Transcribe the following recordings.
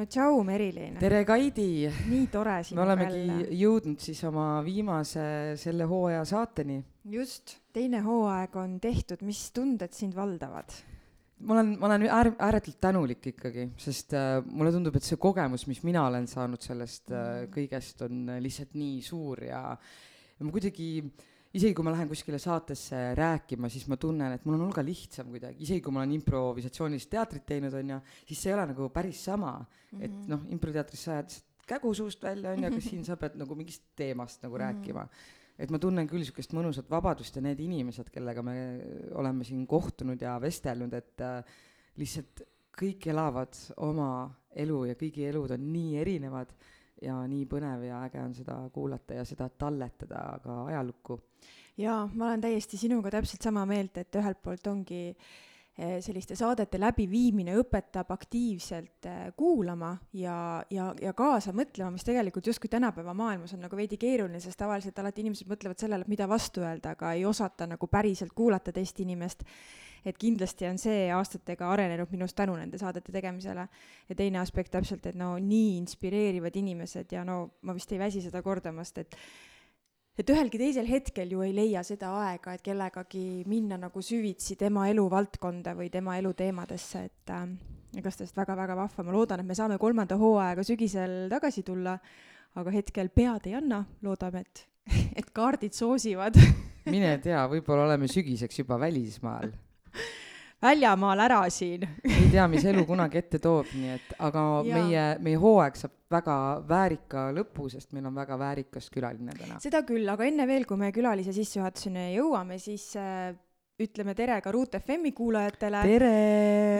No tšau, Merilin. tere, Kaidi. nii tore sinuga me olemegi jälle. jõudnud siis oma viimase selle hooaja saateni. just teine hooaeg on tehtud, mis tunded sind valdavad? ma olen, ma olen äär, ääretult tänulik ikkagi, sest äh, mulle tundub, et see kogemus, mis mina olen saanud sellest äh, mm. kõigest, on lihtsalt nii suur ja, ja ma kuidagi isegi kui ma lähen kuskile saatesse rääkima, siis ma tunnen, et mul on hulga lihtsam kuidagi, isegi kui ma olen improvisatsioonilist teatrit teinud, on ju, siis see ei ole nagu päris sama mm. -hmm. et noh, improteatris sa ajad lihtsalt kägu suust välja, on ju, aga siin sa pead nagu mingist teemast nagu mm -hmm. rääkima et ma tunnen küll niisugust mõnusat vabadust ja need inimesed, kellega me oleme siin kohtunud ja vestelnud, et äh, lihtsalt kõik elavad oma elu ja kõigi elud on nii erinevad ja nii põnev ja äge on seda kuulata ja seda talletada ka ajalukku. jaa, ma olen täiesti sinuga täpselt sama meelt, et ühelt poolt ongi äh, selliste saadete läbiviimine õpetab aktiivselt eh, kuulama ja, ja, ja kaasa mõtlema, mis tegelikult justkui tänapäeva maailmas on nagu veidi keeruline, sest tavaliselt alati inimesed mõtlevad sellele, mida vastu öelda, aga ei osata nagu päriselt kuulata teist inimest. et kindlasti on see aastatega arenenud minust tänu nende saadete tegemisele. ja teine aspekt täpselt, et no nii inspireerivad inimesed ja no ma vist ei väsi seda kordamast, et et ühelgi teisel hetkel ju ei leia seda aega, et kellegagi minna nagu süvitsi tema eluvaldkonda või tema eluteemadesse, et äh, igatahes väga-väga vahva, ma loodan, et me saame kolmanda hooaega sügisel tagasi tulla, aga hetkel pead ei anna, loodame, et, et kaardid soosivad. Mine tea, võib-olla oleme sügiseks juba välismaal väljamaal ära siin ei tea, mis elu kunagi ette toob, nii et aga ja. meie, meie hooaeg saab väga väärika lõpu, sest meil on väga väärikas külaline täna. seda küll, aga enne veel, kui me külalise sissejuhatuseni jõuame, siis äh, ütleme tere ka Ruut FM-i kuulajatele. tere!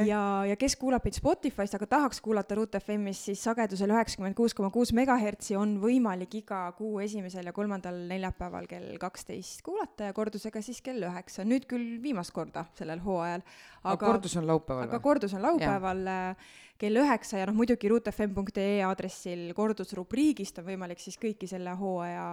ja, ja kes kuulab meid Spotify'st, aga tahaks kuulata Ruut FM-is, siis sagedusel üheksakümmend kuus koma kuus megahertsi on võimalik iga kuu esimesel ja kolmandal neljapäeval kell kaksteist kuulata ja kordusega siis kell üheksa. nüüd küll viimast korda sellel hooajal. aga kordus on laupäeval aga kordus on laupäeval äh, kell üheksa ja noh, muidugi ruutfm.ee aadressil kordusrubriigist on võimalik siis kõiki selle hooaja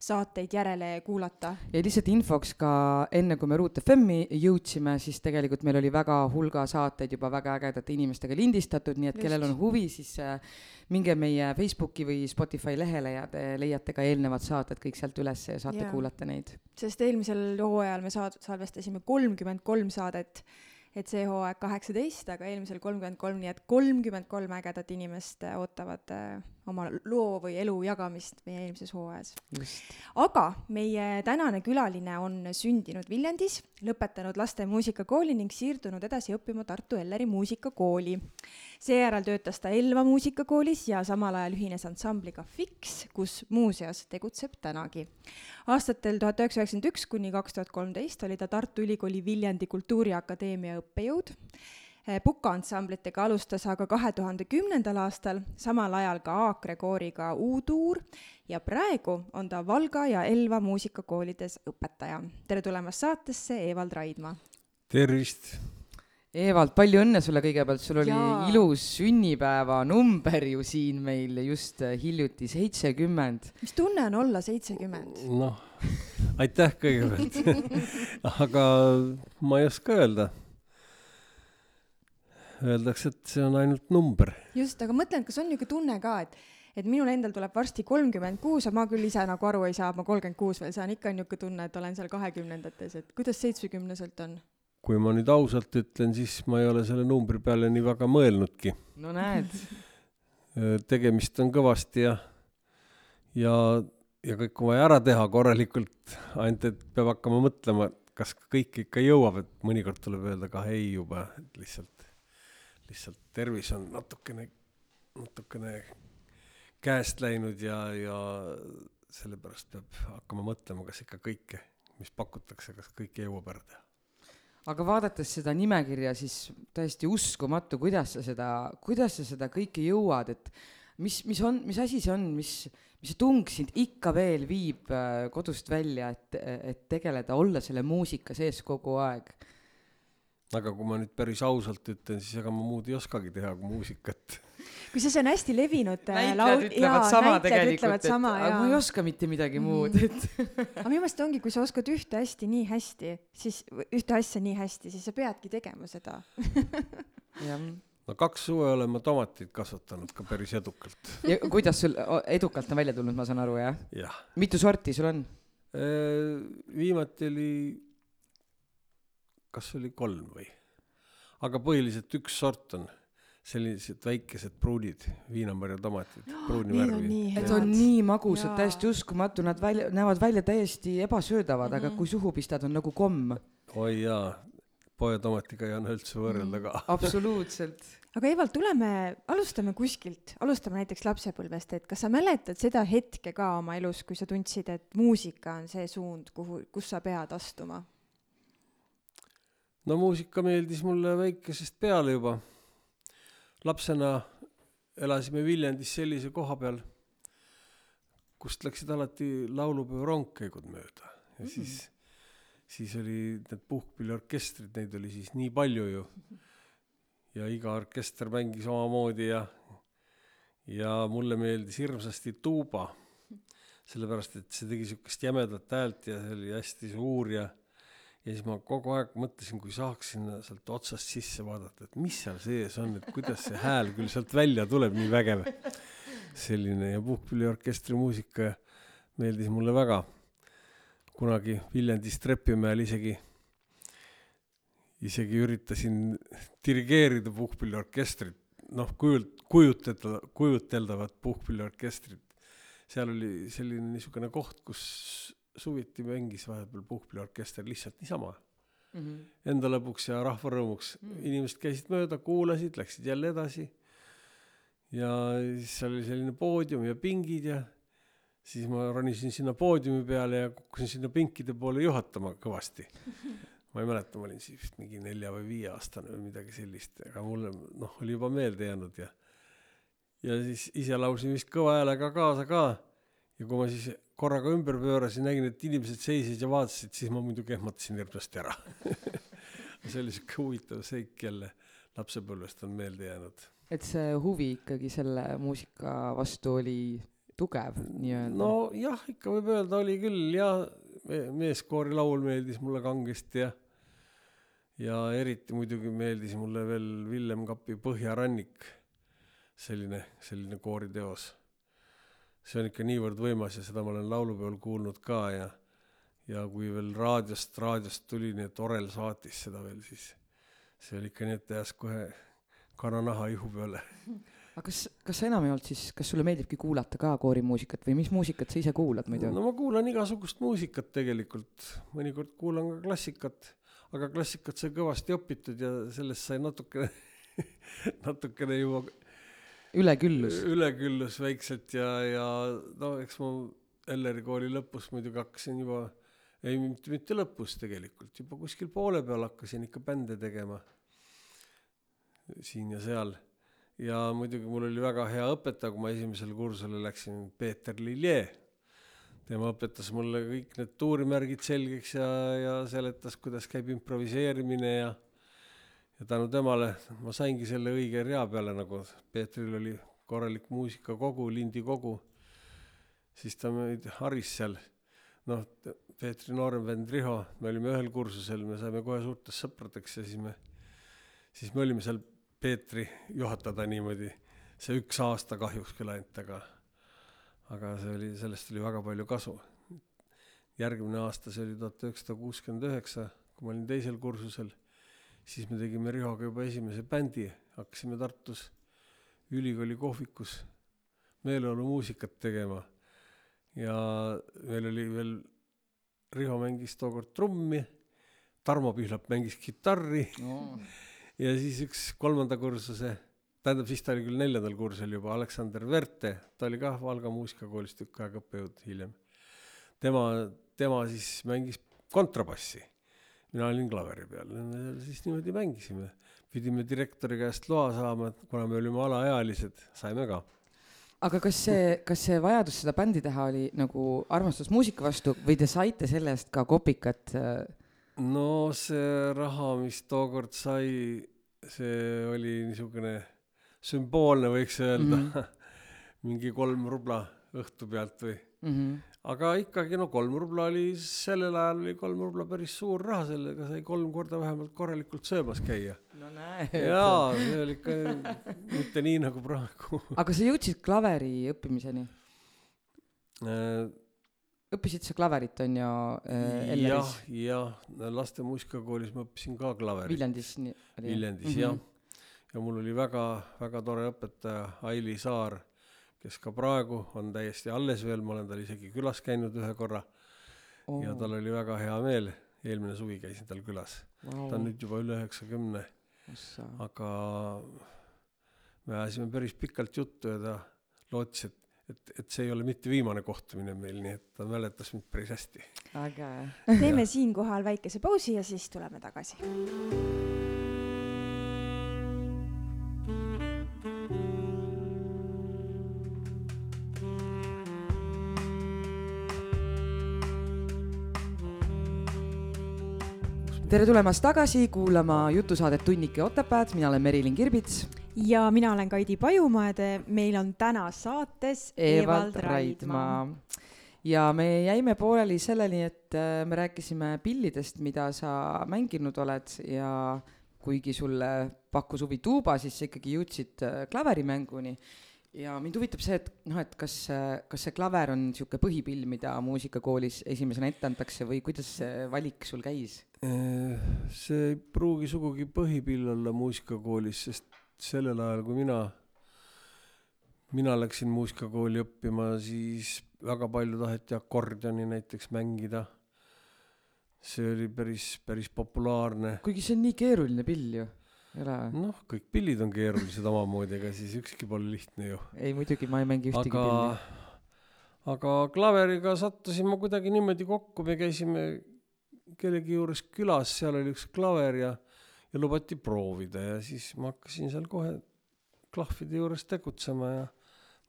saateid järele kuulata. ja lihtsalt infoks ka enne, kui me Ruut FM-i jõudsime, siis tegelikult meil oli väga hulga saateid juba väga ägedate inimestega lindistatud, nii et Just. kellel on huvi, siis äh, minge meie Facebooki või Spotify lehele ja te leiate ka eelnevad saated kõik sealt üles ja saate ja. kuulata neid. sest eelmisel hooajal me saad-, salvestasime kolmkümmend kolm saadet et see hooaeg kaheksateist, aga eelmisel kolmkümmend kolm, nii et kolmkümmend kolm ägedat inimest ootavad äh, oma loo või elu jagamist meie eelmises hooajas. aga meie tänane külaline on sündinud Viljandis, lõpetanud laste muusikakooli ning siirdunud edasi õppima Tartu Elleri muusikakooli. seejärel töötas ta Elva muusikakoolis ja samal ajal ühines ansambliga Fix, kus muuseas tegutseb tänagi. aastatel tuhat üheksasada üheksakümmend üks kuni kaks tuhat kolmteist oli ta Tartu Ülikooli Viljandi Kultuuriakadeemia õppejõud pukaansamblitega alustas aga kahe tuhande kümnendal aastal, samal ajal ka Aakre kooriga U-tuur ja praegu on ta Valga ja Elva muusikakoolides õpetaja. tere tulemast saatesse, Evald Raidma! tervist! Evald, palju õnne sulle kõigepealt, sul oli Jaa. ilus sünnipäevanumber ju siin meil just hiljuti, seitsekümmend. mis tunne on olla seitsekümmend? noh, aitäh kõigepealt aga ma ei oska öelda öeldakse, et see on ainult number. just, aga mõtlen, kas on niisugune tunne ka, et et minul endal tuleb varsti kolmkümmend kuus, aga ma küll ise nagu aru ei saa, ma kolmkümmend kuus veel saan, ikka on niisugune tunne, et olen seal kahekümnendates, et kuidas seitsmekümneselt on? kui ma nüüd ausalt ütlen, siis ma ei ole selle numbri peale nii väga mõelnudki. no näed tegemist on kõvasti ja, ja, ja kõik on vaja ära teha korralikult, ainult et peab hakkama mõtlema, kas kõik ikka jõuab, et mõnikord tuleb öelda ka ei juba, et lihtsalt lihtsalt tervis on natukene, natukene käest läinud ja, ja sellepärast peab hakkama mõtlema, kas ikka kõike, mis pakutakse, kas kõike jõuab ära teha aga vaadates seda nimekirja, siis täiesti uskumatu, kuidas sa seda, kuidas sa seda kõike jõuad, et mis, mis on, mis asi see on, mis, mis see tung sind ikka veel viib äh, kodust välja, et, et tegeleda, olla selle muusika sees kogu aeg? Aga kui ma nüüd päris ausalt ütlen, siis ega ma muud ei oskagi teha kui muusikat. kusjuures see on hästi levinud äh, näitlejad laul- ütlevad jaa, sama näitlejad tegelikult, ütlevad et sama, aga jaa. ma ei oska mitte midagi muud, et aga minu meelest ongi, kui sa oskad ühte hästi nii hästi, siis ühte asja nii hästi, siis sa peadki tegema seda. jah. no kaks suve olen ma tomateid kasvatanud ka päris edukalt, ja kuidas sul edukalt on välja tulnud, ma saan aru, jah? jah. mitu sorti sul on? viimati oli, kas oli kolm või? aga põhiliselt üks sort on sellised väikesed pruunid viinamarja tomatid, pruuni Need värvi. head. on nii magusad, täiesti uskumatu, nad välja, näevad välja täiesti ebasyödavad mm, -hmm. aga Mhm. kui suhu pistad, on nagu komm. oi jaa, poetomatiga ei anna üldse võrrelda ka. absoluutselt. aga Evald, tuleme, alustame kuskilt, alustame näiteks lapsepõlvest, et kas sa mäletad seda hetke ka oma elus, kui sa tundsid, et muusika on see suund, kuhu, kus sa pead astuma? No muusika meeldis mulle väikesest peale juba. lapsena elasime Viljandis sellise koha peal, kust läksid alati laulupeo rongkäigud mööda ja Mhm. siis, siis oli need puhkpilliorkestrid, neid oli siis nii palju ju. ja iga orkester mängis omamoodi ja, ja mulle meeldis hirmsasti tuuba, sellepärast et see tegi siukest jämedat häält ja see oli hästi suur ja ja siis ma kogu aeg mõtlesin, kui saaks sinna sealt otsast sisse vaadata, et mis seal sees on, et kuidas see hääl küll sealt välja tuleb, nii vägev. selline ja puhkpilliorkestri muusika meeldis mulle väga. kunagi Viljandis Trepimäel isegi, isegi üritasin dirigeerida puhkpilliorkestrit, noh, kujult-, kujutada, kujuteldavat puhkpilliorkestrit. seal oli selline niisugune koht, kus suviti mängis vahepeal puhkpilliorkester lihtsalt niisama enda lõbuks ja rahva rõõmuks Mm. mm.. inimesed käisid mööda, kuulasid, läksid jälle edasi. ja siis seal oli selline poodium ja pingid ja siis ma ronisin sinna poodiumi peale ja kukkusin sinna pinkide poole juhatama kõvasti. ma ei mäleta, ma olin siis vist mingi nelja või viieaastane või midagi sellist, aga mulle noh, oli juba meelde jäänud ja ja siis ise laulsin vist kõva häälega kaasa ka ja kui ma siis korraga ümber pöörasin, nägin, et inimesed seisid ja vaatasid, siis ma muidugi ehmatasin hirmsasti ära. see oli siuke huvitav seik jälle lapsepõlvest on meelde jäänud. et see huvi ikkagi selle muusika vastu oli tugev nii-öelda. nojah, ikka võib öelda, oli küll ja me- meeskoori laul meeldis mulle kangesti ja ja eriti muidugi meeldis mulle veel Villem Kapi Põhjarannik, selline, selline kooriteos. See on ikka niivõrd võimas ja seda ma olen laulupeol kuulnud ka ja ja kui veel raadiost, raadiost tuli nii, et Orel saatis seda veel, siis see oli ikka nii, et ajas kohe kananaha ihu peale. aga kas, kas sa enam ei olnud siis, kas sulle meeldibki kuulata ka koorimuusikat või mis muusikat sa ise kuulad muidu? no ma kuulan igasugust muusikat tegelikult, mõnikord kuulan ka klassikat, aga klassikat sai kõvasti õpitud ja sellest sai natukene, natukene juba üleküllus. üleküllus väikselt ja, ja no eks ma Elleri kooli lõpus muidugi hakkasin juba, ei mitte, mitte lõpus tegelikult, juba kuskil poole peal hakkasin ikka bände tegema siin ja seal. ja muidugi mul oli väga hea õpetaja, kui ma esimesele kursusele läksin, Peeter Lilje. tema õpetas mulle kõik need tuurimärgid selgeks ja, ja seletas, kuidas käib improviseerimine ja ja tänu temale ma saingi selle õige rea peale, nagu Peetril oli korralik muusikakogu, lindikogu, siis ta meid haris seal. noh, Peetri noorem vend Riho, me olime ühel kursusel, me saime kohe suurteks sõpradeks ja siis me, siis me olime seal Peetri juhatada niimoodi, see üks aasta kahjuks küll ainult, aga aga see oli, sellest oli väga palju kasu. järgmine aasta, see oli tuhat üheksasada kuuskümmend üheksa, kui ma olin teisel kursusel siis me tegime Rihoga juba esimese bändi, hakkasime Tartus ülikooli kohvikus meeleolumuusikat tegema. ja meil oli veel, Riho mängis tookord trummi, Tarmo Pihlap mängis kitarri ja siis üks kolmanda kursuse, tähendab siis ta oli küll neljandal kursusel juba, Aleksander Verte, ta oli kah Valga muusikakoolis tükk aega õppejõud hiljem. tema, tema siis mängis kontrabassi mina olin klaveri peal, siis niimoodi mängisime. pidime direktori käest loa saama, kuna me olime alaealised, saime ka. aga kas see, kas see vajadus seda bändi teha oli nagu armastus muusika vastu või te saite selle eest ka kopikat? äh, no see raha, mis tookord sai, see oli niisugune sümboolne, võiks öelda mm. -hmm. mingi kolm rubla õhtu pealt või Mm -hmm. aga ikkagi no kolm rubla oli, sellel ajal oli kolm rubla päris suur raha, sellega sai kolm korda vähemalt korralikult söömas käia. no näed. jaa, see oli ikka mitte nii nagu praegu aga sa jõudsid klaveri õppimiseni? Äh, õppisid sa klaverit, on ju äh,, jah, jah, laste muusikakoolis ma õppisin ka klaverit. Viljandis nii oli? Viljandis Mhm. jah. ja mul oli väga, väga tore õpetaja Aili Saar, kes ka praegu on täiesti alles veel, ma olen tal isegi külas käinud ühe korra oh, ja tal oli väga hea meel. eelmine suvi käisin tal külas, ta on nüüd juba üle üheksakümne, aga me ajasime päris pikalt juttu ja ta lootis, et, et, et see ei ole mitte viimane kohtumine meil, nii et ta mäletas mind päris hästi. äge. teeme siinkohal väikese pausi ja siis tuleme tagasi. Tere tulemast tagasi kuulama jutusaadet Tunnike Otepääd, mina olen Merilin Kirbits. ja mina olen Kaidi Pajumaa ja te, meil on täna saates Evald Raidmaa. ja me jäime pooleli selleni, et äh, me rääkisime pillidest, mida sa mänginud oled ja kuigi sulle pakkus huvi tuuba, siis sa ikkagi jõudsid äh, klaverimänguni. ja mind huvitab see, et noh, et kas, kas see klaver on niisugune põhipill, mida muusikakoolis esimesena ette antakse või kuidas see valik sul käis? See ei pruugi sugugi põhipill olla muusikakoolis, sest sellel ajal, kui mina, mina läksin muusikakooli õppima, siis väga palju taheti akordioni näiteks mängida. see oli päris, päris populaarne. kuigi see on nii keeruline pill ju, ei ole? noh, kõik pillid on keerulised omamoodi, ega siis ükski pole lihtne ju. ei muidugi, ma ei mängi ühtegi aga pilli. aga klaveriga sattusin ma kuidagi niimoodi kokku, me käisime kellegi juures külas, seal oli üks klaver ja, ja lubati proovida ja siis ma hakkasin seal kohe klahvide juures tegutsema ja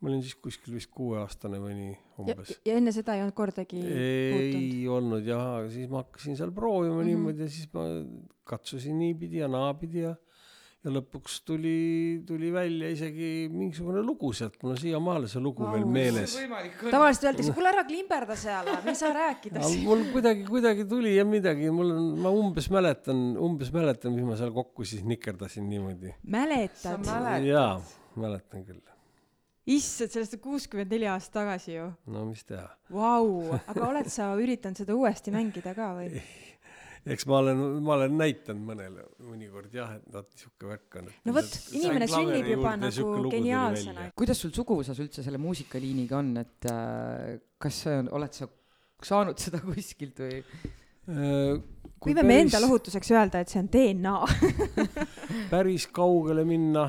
ma olin siis kuskil vist kuueaastane või nii umbes. ja enne seda ei olnud kordagi puutunud? ei olnud jah, aga siis ma hakkasin seal proovima mm. -hmm. niimoodi ja siis ma katsusin niipidi ja naapidi ja ja lõpuks tuli, tuli välja isegi mingisugune lugu sealt, mul on siiamaale see lugu Vau. veel meeles. tavaliselt öeldakse, kuule ära klimberda seal, me ei saa rääkida siin. mul kuidagi, kuidagi tuli ja midagi, mul on, ma umbes mäletan, umbes mäletan, mis ma seal kokku siis nikerdasin niimoodi. mäletad? jaa, mäletan küll. issand, sellest on kuuskümmend neli aastat tagasi ju. no mis teha. Vau, aga oled sa üritanud seda uuesti mängida ka või? Eks ma olen, ma olen näitanud mõnele mõnikord jah, et vot sihuke värk on. no vot, inimene sünnib juba nagu geniaalsena. kuidas sul suguvõsas üldse selle muusikaliiniga on, et äh, kas see on, oled sa saanud seda kuskilt või? võime me enda lohutuseks öelda, et see on DNA päris kaugele minna,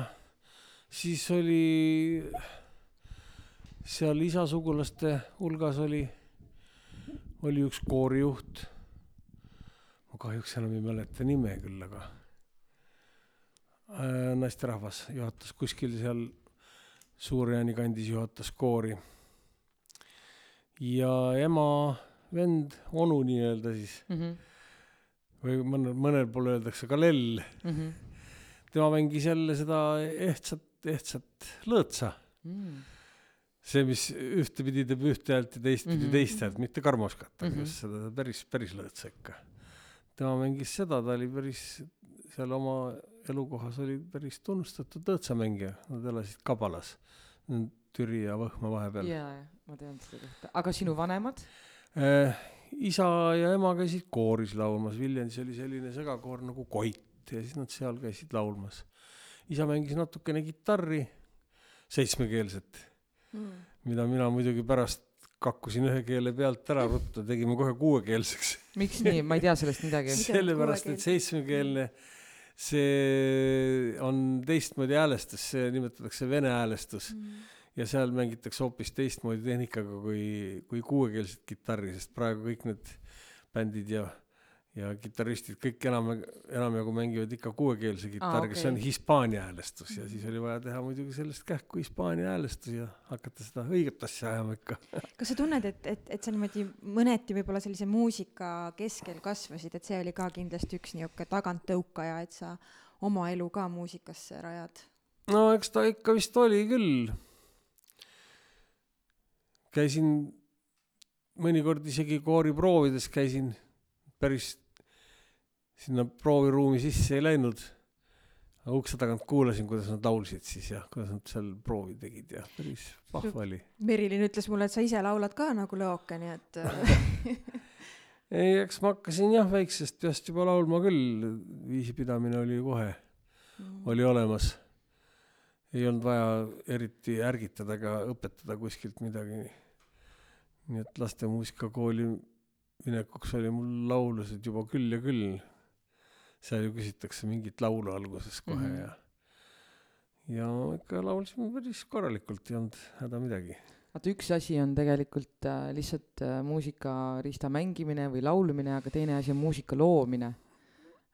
siis oli seal isasugulaste hulgas oli, oli üks koorijuht. Ma kahjuks enam ei mäleta nime küll, aga äh, naisterahvas juhatas kuskil seal Suur-Jaani kandis juhatas koori. ja ema, vend, onu nii-öelda siis mm -hmm. või mõnel, mõnel pool öeldakse ka lell Mm -hmm. tema mängis jälle seda ehtsat, ehtsat lõõtsa. mm. see, mis ühtepidi teeb ühte häält ja teistpidi mm. -hmm. teist häält, mitte karmoskat, aga Mhm. just seda päris, päris lõõtsa ikka. Tema mängis seda, ta oli päris, seal oma elukohas oli päris tunnustatud lõõtsamängija, nad elasid Kabalas, Türi ja Võhma vahepeal yeah.. jaa, ma tean seda kohta. aga sinu vanemad? Eh, isa ja ema käisid kooris laulmas, Viljandis oli selline segakoor nagu Koit ja siis nad seal käisid laulmas. isa mängis natukene kitarri, seitsmekeelset mm.. mida mina muidugi pärast kakkusin ühe keele pealt ära ruttu, tegime kohe kuuekeelseks. miks nii, ma ei tea sellest midagi. Mida sellepärast, et seitsmekeelne, see on teistmoodi häälestus, see nimetatakse vene häälestus Mm. ja seal mängitakse hoopis teistmoodi tehnikaga kui, kui kuuekeelset kitarri, sest praegu kõik need bändid ja, ja kitarristid kõik enam, enamjagu mängivad ikka kuuekeelse kitarri, kes okei. on Hispaania häälestus ja siis oli vaja teha muidugi sellest kähku Hispaania häälestus ja hakata seda õiget asja ajama ikka. kas sa tunned, et, et, et sa niimoodi mõneti võib-olla sellise muusika keskel kasvasid, et see oli ka kindlasti üks niisugune taganttõukaja, et sa oma elu ka muusikasse rajad? no eks ta ikka vist oli küll. käisin mõnikord isegi kooriproovides käisin, päris sinna prooviruumi sisse ei läinud. ukse tagant kuulasin, kuidas nad laulsid siis ja kuidas nad seal proovi tegid ja päris vahva oli. Merilin ütles mulle, et sa ise laulad ka nagu lõoke, nii et ei, eks ma hakkasin jah väiksest peast juba laulma küll, viisipidamine oli kohe, oli olemas. ei olnud vaja eriti ärgitada ega õpetada kuskilt midagi. nii et laste muusikakooli minekuks oli mul laulusid juba küll ja küll. Seal ju küsitakse mingit laulu alguses kohe mm. -hmm. ja, ja ikka laulsime päris korralikult, ei olnud häda midagi. vaata, üks asi on tegelikult äh, lihtsalt äh, muusikariista mängimine või laulmine, aga teine asi on muusika loomine.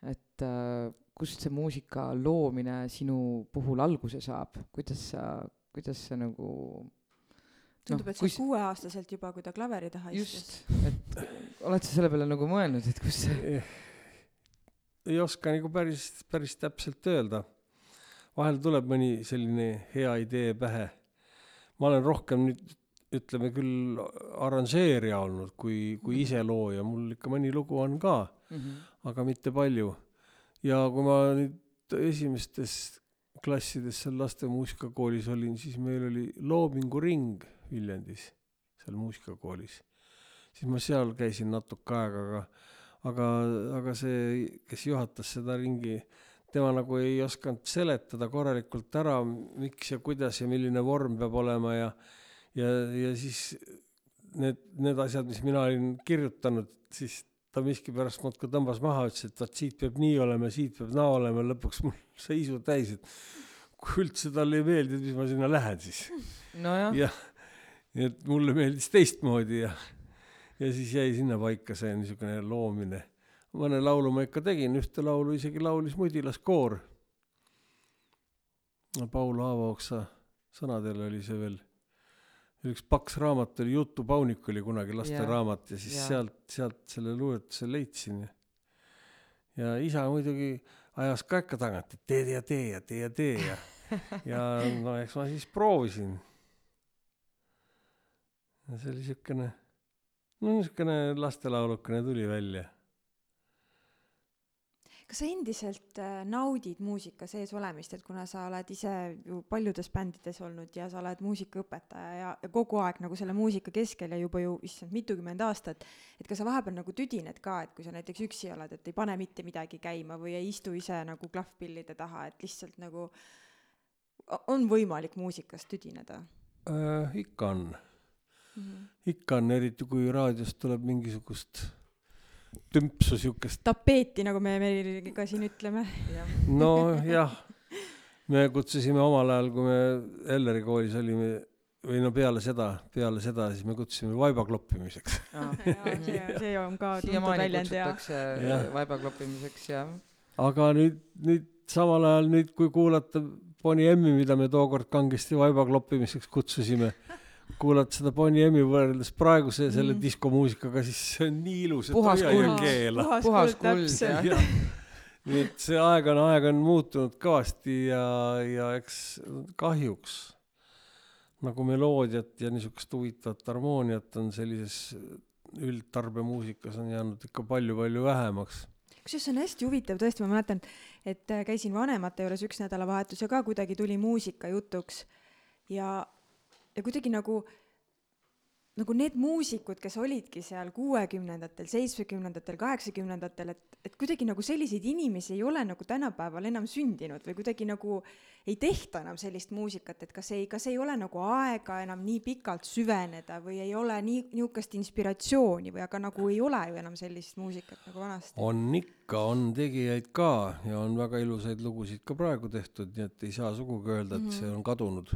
et äh, kust see muusika loomine sinu puhul alguse saab, kuidas sa, kuidas sa nagu tundub, Noh, et sa kus- kuueaastaselt juba, kui ta klaveri taha istus. just, et oled sa selle peale nagu mõelnud, et kus see ei oska nagu päris, päris täpselt öelda. vahel tuleb mõni selline hea idee pähe. ma olen rohkem nüüd ütleme küll arranžeerija olnud kui, kui iselooja, mul ikka mõni lugu on ka, mm? -hmm. aga mitte palju. ja kui ma nüüd esimestes klassides seal laste muusikakoolis olin, siis meil oli loominguring Viljandis, seal muusikakoolis. siis ma seal käisin natuke aega, aga, aga, aga see, kes juhatas seda ringi, tema nagu ei osanud seletada korralikult ära, miks ja kuidas ja milline vorm peab olema ja, ja, ja siis need, need asjad, mis mina olin kirjutanud, siis ta miskipärast muudkui tõmbas maha, ütles, et vot siit peab nii olema, siit peab naa olema, lõpuks mul sai isu täis, et kui üldse talle ei meeldinud, mis ma sinna lähen siis. nojah, jah, nii et mulle meeldis teistmoodi ja, ja siis jäi sinna paika see niisugune loomine. mõne laulu ma ikka tegin, ühte laulu isegi laulis Mudilaskoor. Paul Haavaoksa sõnadel oli see veel, üks paks raamat oli Jutu Paunik oli kunagi lasteraamat ja siis jaa. sealt, sealt selle luuletuse leidsin. ja isa muidugi ajas ka ikka tagant, et tee ja tee ja tee ja tee ja, ja no eks ma siis proovisin. ja see oli siukene, no niisugune lastelaulukene tuli välja. kas sa endiselt äh, naudid muusika sees olemist, et kuna sa oled ise ju paljudes bändides olnud ja sa oled muusikaõpetaja ja, ja kogu aeg nagu selle muusika keskel ja juba ju issand mitukümmend aastat, et kas sa vahepeal nagu tüdined ka, et kui sa näiteks üksi oled, et ei pane mitte midagi käima või ei istu ise nagu klahvpillide taha, et lihtsalt nagu on võimalik muusikast tüdineda äh,. ikka on? -hmm. ikka on, eriti kui raadiost tuleb mingisugust tümpsu siukest, tapeeti, nagu me Meriliga siin ütleme. nojah, me kutsusime omal ajal, kui me Elleri koolis olime või no peale seda, peale seda siis me kutsusime vaiba kloppimiseks. see, see on ka tuntud väljend ja Jah. vaiba kloppimiseks ja aga nüüd, nüüd samal ajal nüüd, kui kuulata Bonnie M-i, mida me tookord kangesti vaiba kloppimiseks kutsusime, kuulad seda Bonnie M-i võrreldes praeguse selle Mm. diskomuusikaga, siis see on nii ilus, et Puhas hoia ja kuld. keela. puhas kuld jah. nii et see aeg on, aeg on muutunud kõvasti ja, ja eks kahjuks nagu meloodiat ja niisugust huvitavat harmooniat on sellises üldtarbemuusikas on jäänud ikka palju-palju vähemaks. kusjuures see on hästi huvitav tõesti, ma mäletan, et käisin vanemate juures üks nädalavahetus ja ka kuidagi tuli muusika jutuks ja, ja kuidagi nagu, nagu need muusikud, kes olidki seal kuuekümnendatel, seitsmekümnendatel, kaheksakümnendatel, et, et kuidagi nagu selliseid inimesi ei ole nagu tänapäeval enam sündinud või kuidagi nagu ei tehta enam sellist muusikat, et kas ei, kas ei ole nagu aega enam nii pikalt süveneda või ei ole nii, niisugust inspiratsiooni või aga nagu ei ole ju enam sellist muusikat nagu vanasti. on ikka, on tegijaid ka ja on väga ilusaid lugusid ka praegu tehtud, nii et ei saa sugugi öelda, et see on kadunud.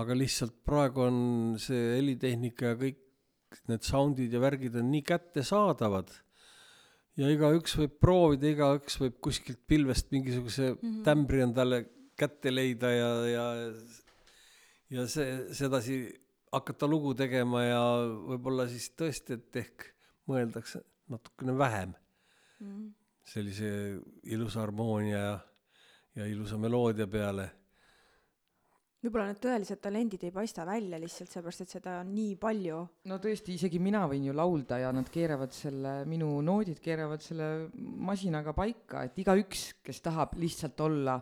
Aga lihtsalt praegu on see helitehnika ja kõik need sound'id ja värgid on nii kättesaadavad ja igaüks võib proovida, igaüks võib kuskilt pilvest mingisuguse mm -hmm. tämbri endale kätte leida ja, ja ja see, sedasi hakata lugu tegema ja võib-olla siis tõesti, et ehk mõeldakse natukene vähem Mhm. sellise ilusa harmoonia ja, ja ilusa meloodia peale võib-olla need tõelised talendid ei paista välja lihtsalt sellepärast, et seda on nii palju. no tõesti, isegi mina võin ju laulda ja nad keeravad selle, minu noodid keeravad selle masinaga paika, et igaüks, kes tahab lihtsalt olla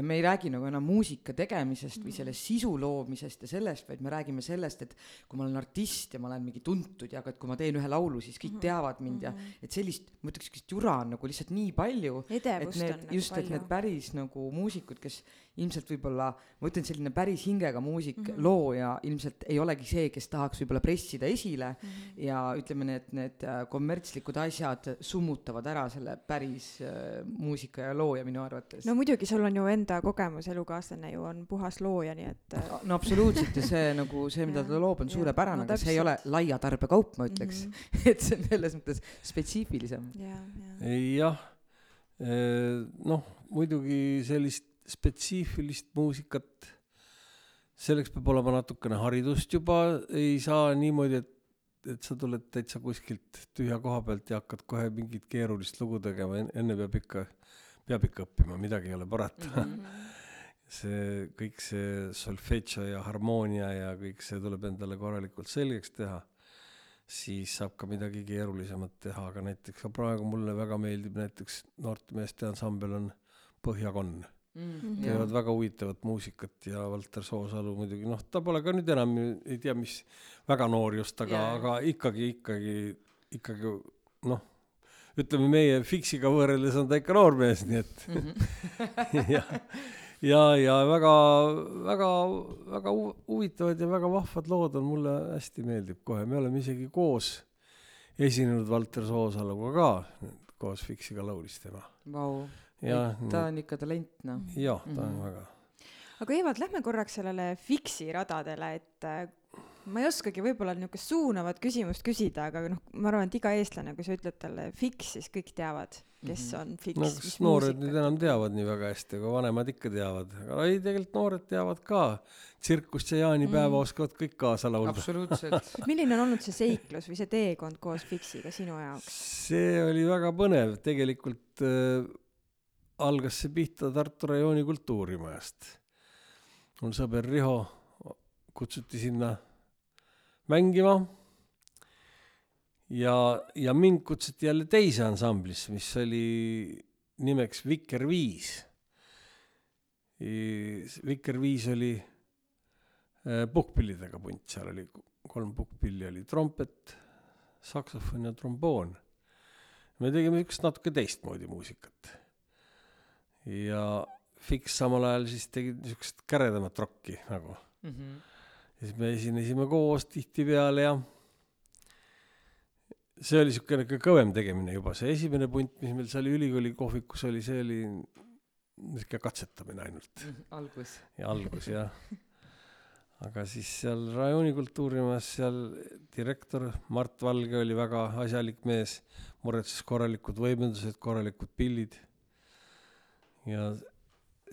ja me ei räägi nagu enam muusika tegemisest või selle sisu loomisest ja sellest, vaid me räägime sellest, et kui ma olen artist ja ma olen mingi tuntud ja ka, et kui ma teen ühe laulu, siis kõik teavad mind ja et sellist, ma ütleks, sellist jura on nagu lihtsalt nii palju et edevust need on, nagu just, et palju need. päris nagu muusikud, kes ilmselt võib-olla, ma ütlen, selline päris hingega muusik mm, Mhm. -hmm. looja ilmselt ei olegi see, kes tahaks võib-olla pressida esile mm Mhm. -hmm. ja ütleme, need, need äh, kommertslikud asjad summutavad ära selle päris äh, muusika ja looja minu arvates no muidugi, sul on ju enda kogemus, elukaaslane ju on puhas looja, nii et no absoluutselt ja see nagu see, mida ta loob, on suurepärane no aga see ei ole laia tarbekaup, ma ütleks mm. -hmm. et see on selles mõttes spetsiifilisem. jah, jah. jah, noh, muidugi sellist spetsiifilist muusikat, selleks peab olema natukene haridust juba, ei saa niimoodi, et, et sa tuled täitsa kuskilt tühja koha pealt ja hakkad kohe mingit keerulist lugu tegema, enne peab ikka, peab ikka õppima, midagi ei ole parata mm. -hmm. see kõik see solfedžo ja harmoonia ja kõik see tuleb endale korralikult selgeks teha siis saab ka midagi keerulisemat teha, aga näiteks ka praegu mulle väga meeldib näiteks noortemeeste ansambel on Põhjakonn. Mm, teevad väga huvitavat muusikat ja Valter Soosalu muidugi, noh, ta pole ka nüüd enam ei tea, mis väga noor just, aga yeah., aga ikkagi, ikkagi, ikkagi noh, ütleme meie Fixiga võrreldes on ta ikka noormees, nii et ja, ja, ja väga, väga, väga hu- huvitavad ja väga vahvad lood on, mulle hästi meeldib kohe, me oleme isegi koos esinenud Valter Soosaluga ka, koos Fixiga laulis tema. Vau, ja, ta on ikka talent, noh. jah, ta on Mhm. väga aga Evald, lähme korraks sellele Fiksi radadele, et äh, ma ei oskagi võib-olla niisugust suunavat küsimust küsida, aga noh, ma arvan, et iga eestlane, kui sa ütled talle Fiks, siis kõik teavad, kes Mhm. on Fiks no kas noored nüüd enam teavad nii väga hästi, aga vanemad ikka teavad, aga ei, tegelikult noored teavad ka. tsirkust ja jaanipäeva Mm. oskavad kõik kaasa laulda. absoluutselt. milline on olnud see seiklus või see teekond koos Fiksiga sinu jaoks? see oli väga põnev, tegelikult äh, algas see pihta Tartu rajooni kultuurimajast. mul sõber Riho kutsuti sinna mängima. ja, ja mind kutsuti jälle teise ansamblisse, mis oli nimeks Viker viis. Viker viis oli äh, puhkpillidega punt, seal oli kolm puhkpilli, oli trompet, saksofon ja tromboon. me tegime niisugust natuke teistmoodi muusikat. ja Fix samal ajal siis tegi niisugust käredamat rokki nagu. Mhm. Ja siis me esinesime koos tihtipeale ja see oli niisugune ikka kõvem tegemine juba, see esimene punt, mis meil seal ülikooli kohvikus oli, see oli niisugune katsetamine ainult algus. ja algus jah. aga siis seal rajooni kultuurimajas seal direktor Mart Valge oli väga asjalik mees, muretses korralikud võimendused, korralikud pillid. ja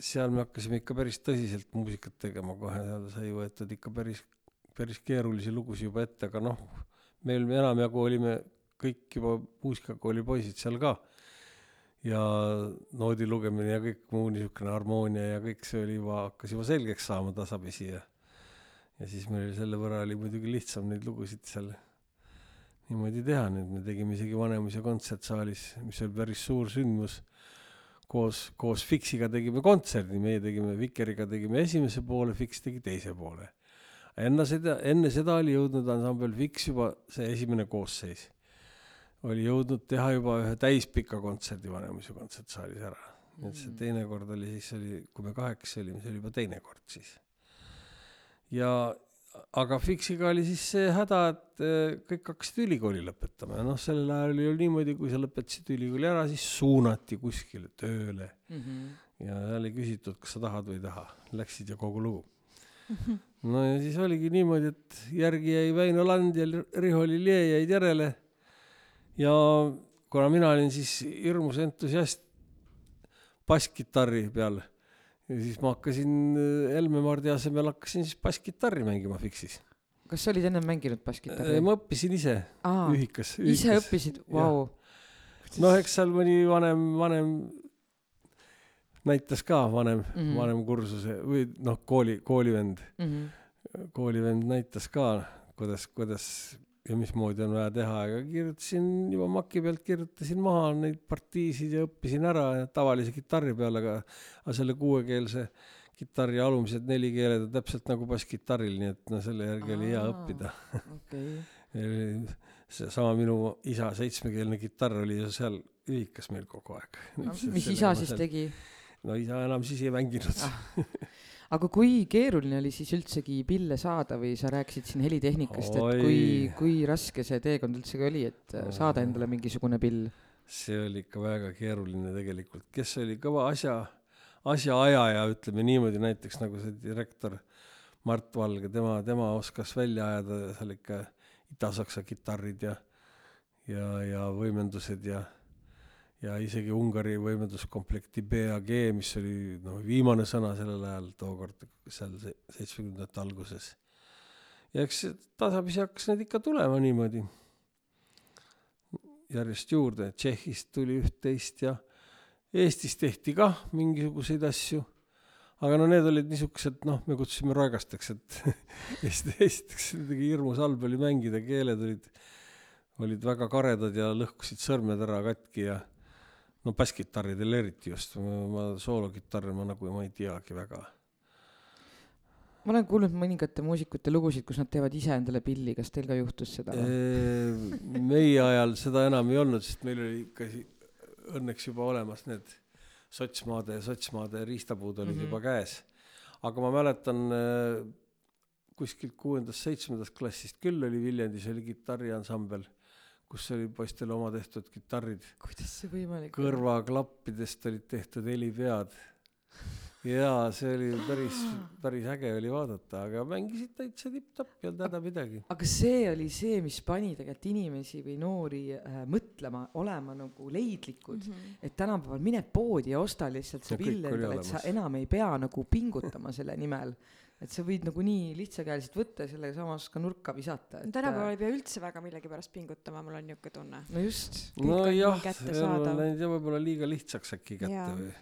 seal me hakkasime ikka päris tõsiselt muusikat tegema kohe, seal sai võetud ikka päris, päris keerulisi lugusid juba ette, aga noh, meil enamjagu olime kõik juba muusikakooli poisid seal ka. Ja noodi lugemine ja kõik muu niisugune harmoonia ja kõik see oli juba, hakkas juba selgeks saama tasapisi ja ja siis meil selle võrra oli muidugi lihtsam neid lugusid seal niimoodi teha, nüüd me tegime isegi Vanemuise kontsertsaalis, mis oli päris suur sündmus, koos, koos Fixiga tegime kontserdi, meie tegime Vikeriga tegime esimese poole, Fix tegi teise poole. enne seda, enne seda oli jõudnud ansambel Fix juba, see esimene koosseis oli jõudnud teha juba ühe täispika kontserdi Vanemuise kontsertsaalis ära. nii et see teine kord oli siis oli, kui me kahekesi olime, see oli juba teine kord siis. ja aga Fixiga oli siis see häda, et eh, kõik hakkasid ülikooli lõpetama ja noh, sellel ajal oli ju niimoodi, kui sa lõpetasid ülikooli ära, siis suunati kuskile tööle Mhm. ja seal ei küsitud, kas sa tahad või ei taha, läksid ja kogu lugu. no ja siis oligi niimoodi, et järgi jäi Väino Land ja Riho Lilje jäid järele ja kuna mina olin siis hirmus entusiast basskitarri peal ja siis ma hakkasin äh, Helme Mardi asemel hakkasin siis basskitarri mängima Fixis. kas sa olid ennem mänginud basskitarri? ma õppisin ise Aa, ühikas, ise ühikas. õppisid, vau. noh, eks seal mõni vanem, vanem näitas ka vanem mm. -hmm. vanem kursuse või noh, kooli, koolivend, Mhm. koolivend näitas ka, kuidas, kuidas ja mismoodi on vaja teha, aga kirjutasin juba maki pealt, kirjutasin maha neid partiisid ja õppisin ära tavalise kitarri peal, aga, aga selle kuuekeelse kitarri alumised neli keeled on täpselt nagu basskitarril, nii et no selle järgi oli hea Aa. õppida. okei. seesama minu isa seitsmekeelne kitarr oli ju seal ühikas meil kogu aeg. mis isa siis tegi? no isa enam siis ei mänginud Ah. aga kui keeruline oli siis üldsegi pille saada või sa rääkisid siin helitehnikast, et kui, kui raske see teekond üldsegi oli, et äh, saada endale mingisugune pill? see oli ikka väga keeruline tegelikult, kes oli kõva asja, asjaajaja, ütleme niimoodi, näiteks nagu see direktor Mart Valge, tema, tema oskas välja ajada seal ikka idasaksa kitarrid ja, ja, ja võimendused ja, ja isegi Ungari võimenduskomplekti BAG, mis oli noh, viimane sõna sellel ajal tookord seal se- seitsmekümnendate alguses. ja eks tasapisi hakkas neid ikka tulema niimoodi järjest juurde, Tšehhist tuli üht-teist ja Eestis tehti kah mingisuguseid asju, aga no need olid niisugused, noh, me kutsusime roigasteks, et esiteks kuidagi hirmus halb oli mängida, keeled olid, olid väga karedad ja lõhkusid sõrmed ära katki ja no basskitarridel eriti just, ma soolokitarre ma nagu ma ei teagi väga. ma olen kuulnud mõningate muusikute lugusid, kus nad teevad ise endale pilli, kas teil ka juhtus seda meie ajal seda enam ei olnud, sest meil oli ikka õnneks juba olemas need sotsmaade, sotsmaade riistapuud olid mm. -hmm. juba käes. aga ma mäletan kuskilt kuuendast-seitsmendast klassist küll oli Viljandis oli kitarriansambel, kus oli poistele oma tehtud kitarrid, kuidas see võimalik on? kõrvaklappidest olid tehtud helipead. jaa, see oli päris, päris äge oli vaadata, aga mängisid täitsa tipp-topp, ei olnud häda midagi. aga see oli see, mis pani tegelikult inimesi või noori äh, mõtlema, olema nagu leidlikud mm. -hmm. et tänapäeval mine poodi ja osta lihtsalt see kõik pill endale, et sa enam ei pea nagu pingutama selle nimel. Et sa võid nagu nii lihtsakäeliselt võtta ja sellega samas ka nurka visata. no tänapäeval ei pea üldse väga millegipärast pingutama, mul on niisugune tunne. no just. Nojah, elu on läinud ja võib-olla liiga lihtsaks äkki kätte Jaa. või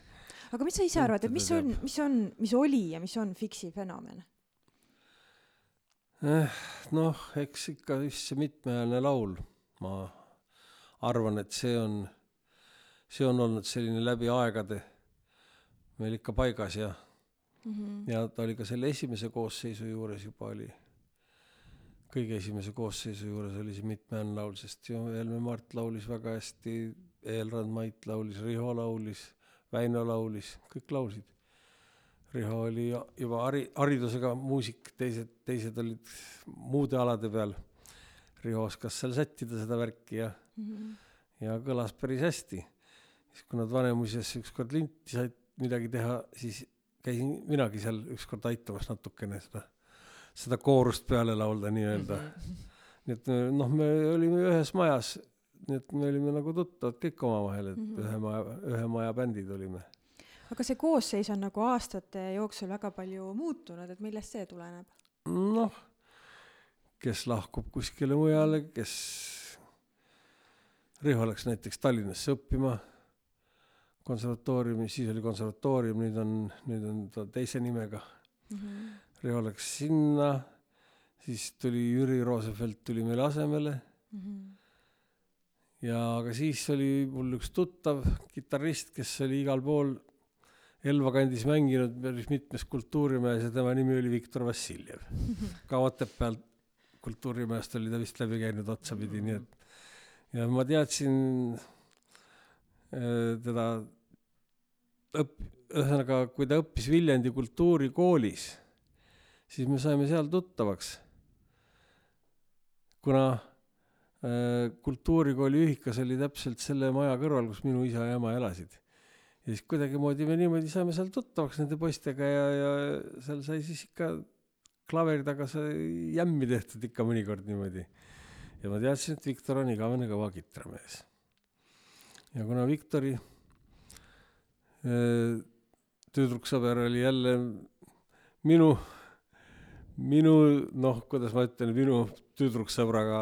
aga mis sa ise arvad, et mis on mis on, mis oli ja mis on Fiksi fenomen? eh, noh, eks ikka just see mitmehäälne laul, ma arvan, et see on, see on olnud selline läbi aegade meil ikka paigas ja ja ta oli ka selle esimese koosseisu juures juba oli, kõige esimese koosseisu juures oli see mitmehäälne laul, sest ju Helme Mart laulis väga hästi, Eelrand Mait laulis, Riho laulis, Väino laulis, kõik laulsid. Riho oli juba hari-, haridusega muusik, teised, teised olid muude alade peal. Riho oskas seal sättida seda värki ja, ja kõlas päris hästi. siis kui nad Vanemuises ükskord linti said midagi teha, siis käisin minagi seal ükskord aitamas natukene seda, seda koorust peale laulda nii-öelda mm. -hmm. nii et noh, me olime ühes majas, nii et me olime nagu tuttavad kõik omavahel, et mm -hmm. ühe maja, ühe maja bändid olime. aga see koosseis on nagu aastate jooksul väga palju muutunud, et millest see tuleneb? noh, kes lahkub kuskile mujale, kes, Riho läks näiteks Tallinnasse õppima konservatooriumi, siis oli konservatoorium, nüüd on, nüüd on ta teise nimega. Riho läks sinna, siis tuli Jüri Roosevelt tuli meile asemele ja aga siis oli mul üks tuttav kitarrist, kes oli igal pool Elva kandis mänginud päris mitmes kultuurimajas ja tema nimi oli Viktor Vassiljev. ka Otepääl kultuurimäest oli ta vist läbi käinud otsapidi, nii et ja ma teadsin teda õpp-, ühesõnaga, kui ta õppis Viljandi kultuurikoolis, siis me saime seal tuttavaks. kuna äh, kultuurikooli ühikas oli täpselt selle maja kõrval, kus minu isa ja ema elasid. ja siis kuidagimoodi me niimoodi saime seal tuttavaks nende poistega ja, ja seal sai siis ikka klaveri taga sai jämmi tehtud ikka mõnikord niimoodi. ja ma teadsin, et Viktor on igavene kõva kitramees. Ja kuna Viktori äh, tüdruksõber oli jälle minu, minu noh, kuidas ma ütlen, minu tüdruksõbraga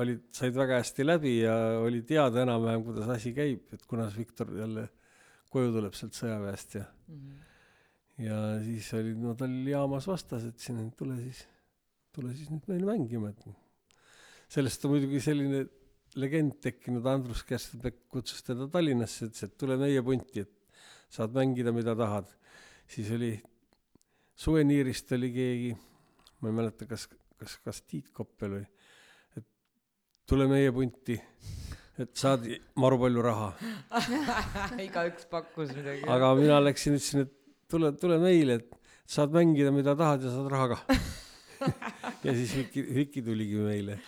olid, said väga hästi läbi ja oli teada enam-vähem, kuidas asi käib, et kunas Viktor jälle koju tuleb sealt sõjaväest ja mm -hmm. ja siis oli, no ta oli jaamas vastas, et tule siis, tule siis nüüd meile mängima, et sellest on muidugi selline legend tekkinud, Andrus Kerstenbeck kutsus teda Tallinnasse, ütles, et tule meie punti, et saad mängida, mida tahad. siis oli Suveniirist oli keegi, ma ei mäleta, kas, kas, kas Tiit Koppel või, et tule meie punti, et saad maru palju raha. igaüks pakkus midagi. aga mina läksin, ütlesin, et tule, tule meile, et saad mängida, mida tahad ja saad raha ka ja siis Viki, Viki tuligi meile.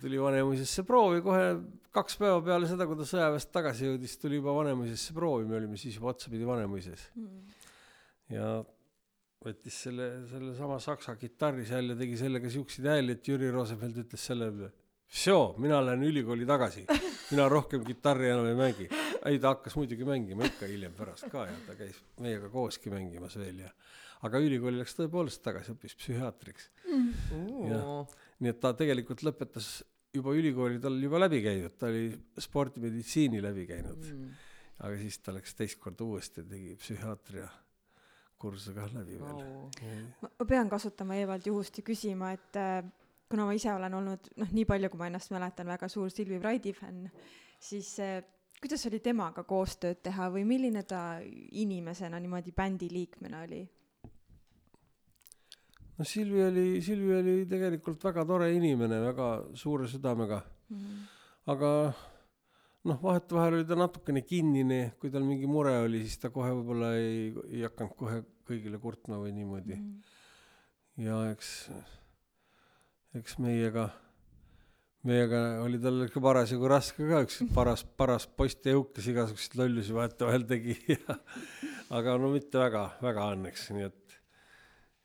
Tuli Vanemuisesse proovi kohe kaks päeva peale seda, kui ta sõjaväest tagasi jõudis, tuli juba Vanemuisesse proovi, me olime siis juba otsapidi Vanemuises Mm. ja võttis selle, sellesama saksa kitarri seal ja tegi sellega siukseid hääli, et Jüri Rosenfeld ütles selle peale, mina lähen ülikooli tagasi, mina rohkem kitarri enam ei mängi. ei, ta hakkas muidugi mängima ikka hiljem pärast ka ja ta käis meiega kooski mängimas veel ja, aga ülikooli läks tõepoolest tagasi, õppis psühhiaatriks. Jah. nii et ta tegelikult lõpetas juba ülikooli, tal oli juba läbi käidud, ta oli spordimeditsiini läbi käinud Mm. aga siis ta läks teist korda uuesti, tegi psühhiaatria kursuse kah läbi veel. ma ma pean kasutama Evald juhust ja küsima, et äh, kuna ma ise olen olnud noh, nii palju, kui ma ennast mäletan, väga suur Silvi Vraidi fänn, siis äh, kuidas oli temaga koostööd teha või milline ta inimesena niimoodi bändi liikmena oli? No Silvi oli, Silvi oli tegelikult väga tore inimene, väga suure südamega, Mm. aga noh, vahetevahel oli ta natukene kinnine, kui tal mingi mure oli, siis ta kohe võib-olla ei, ei hakanud kohe kõigile kurtma või niimoodi Mm. ja eks, eks meiega, meiega oli tal ikka parasjagu raske ka, üks paras, paras poistejõuk, kes igasuguseid lollusi vahetevahel tegi ja aga no mitte väga, väga õnneks, nii et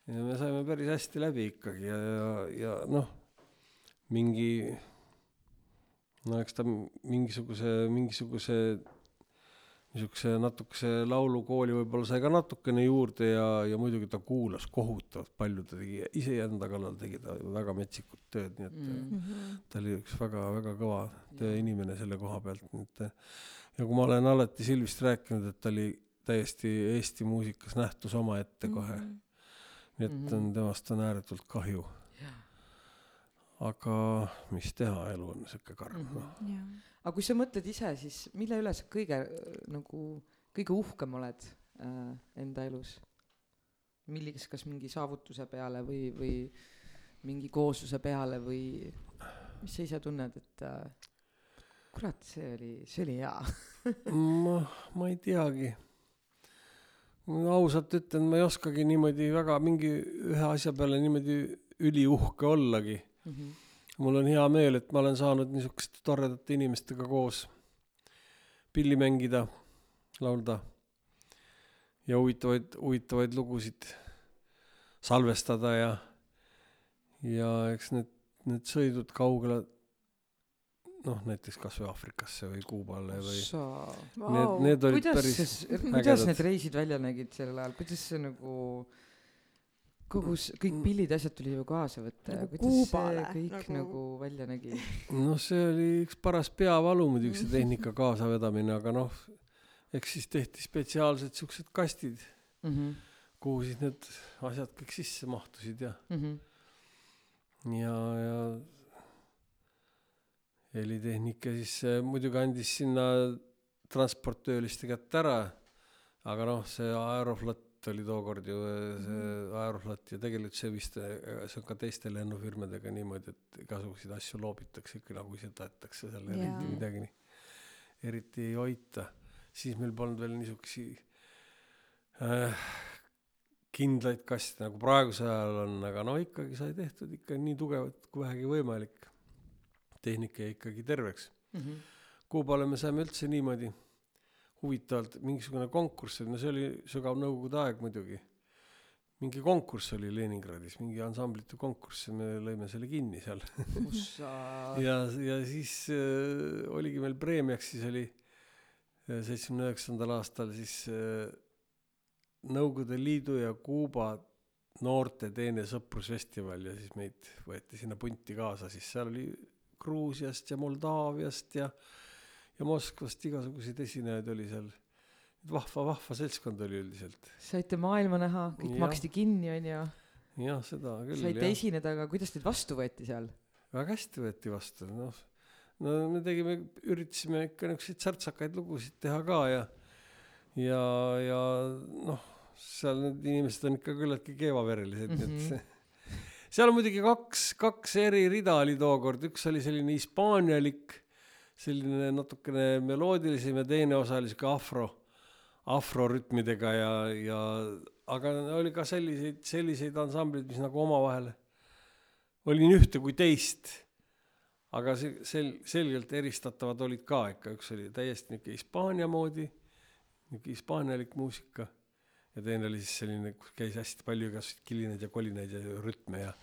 ja me saime päris hästi läbi ikkagi ja, ja, ja noh, mingi no eks ta mingisuguse, mingisuguse niisuguse natukese laulukooli võib-olla sai ka natukene juurde ja, ja muidugi ta kuulas kohutavalt palju, ta tegi iseenda kallal tegi ta väga metsikut tööd, nii et Mm. mm. Mhm. ta oli üks väga-väga kõva tööinimene selle koha pealt, nii et ja kui ma olen alati Silvist rääkinud, et ta oli täiesti Eesti muusikas nähtus omaette kohe Mhm. Nii et on temast on ääretult kahju. aga mis teha, elu on sihuke karm Mhm. noh. jah. aga kui sa mõtled ise, siis mille üle sa kõige nagu kõige uhkem oled äh, enda elus? millis, kas mingi saavutuse peale või, või mingi koosluse peale või mis sa ise tunned, et äh, kurat, see oli, see oli hea ma, ma ei teagi. Ausalt ütlen, ma ei oskagi niimoodi väga mingi ühe asja peale niimoodi üliuhke ollagi. mm? -hmm. mul on hea meel, et ma olen saanud niisuguste toredate inimestega koos pilli mängida, laulda ja huvitavaid, huvitavaid lugusid salvestada ja, ja eks need, need sõidud kaugele, noh näiteks kas või Aafrikasse või Kuubale või sa, need, need olid kuidas päris, kuidas ägedad. need reisid välja nägid sel ajal, kuidas see nagu kogu see, kõik pillid, asjad tuli ju kaasa võtta ja Nagu kuidas Kuubale, see kõik nagu... nagu- nagu välja nägi noh, see oli üks paras peavalu muidugi see tehnika kaasavedamine, aga noh, eks siis tehti spetsiaalsed siuksed kastid, mm? -hmm. kuhu siis need asjad kõik sisse mahtusid ja, Mm -hmm. ja, ja helitehnika siis äh, muidugi andis sinna transportööliste kätte ära, aga noh, see Aeroflot oli tookord ju äh, see Aeroflot ja tegelikult see vist, see on ka teiste lennufirmadega niimoodi, et igasuguseid asju loobitakse ikka nagu ise tahetakse seal eriti midagi nii, eriti ei hoita. siis meil polnud veel niisugusi äh, kindlaid kaste nagu praegusel ajal on, aga no ikkagi sai tehtud ikka nii tugevat kui vähegi võimalik. Tehnika jäi ikkagi terveks. Mm -hmm. Kuubale me saime üldse niimoodi huvitavalt, mingisugune konkurss no see oli sügav nõukogude aeg muidugi. mingi konkurss oli Leningradis, mingi ansamblite konkurss ja me lõime selle kinni seal. ja, ja siis äh, oligi meil preemiaks, siis oli seitsmekümne üheksandal aastal siis äh, Nõukogude Liidu ja Kuuba noorte teene sõprusfestival ja siis meid võeti sinna punti kaasa, siis seal oli Gruusiast ja Moldaaviast ja, ja Moskvast igasuguseid esinejaid oli seal. vahva, vahva seltskond oli üldiselt. saite maailma näha, kõik Jah. maksti kinni, onju. jah, seda küll. saite esineda, aga kuidas teid vastu võeti seal? väga hästi võeti vastu, noh. no me tegime, üritasime ikka niisuguseid särtsakaid lugusid teha ka ja, ja, ja noh, seal need inimesed on ikka küllaltki keevaverelised mm, -hmm. nii et see, seal on muidugi kaks, kaks eri rida oli tookord, üks oli selline hispaanialik, selline natukene meloodilisem ja teine osa oli sihuke afro, afrorütmidega ja, ja aga oli ka selliseid, selliseid ansambleid, mis nagu omavahel oli nii ühte kui teist. aga see sel-, selgelt eristatavad olid ka ikka, üks oli täiesti niisugune Hispaania moodi, niisugune hispaanialik muusika ja teine oli siis selline, kus käis hästi palju igasuguseid kilinaid ja kolinaid ja rütme ja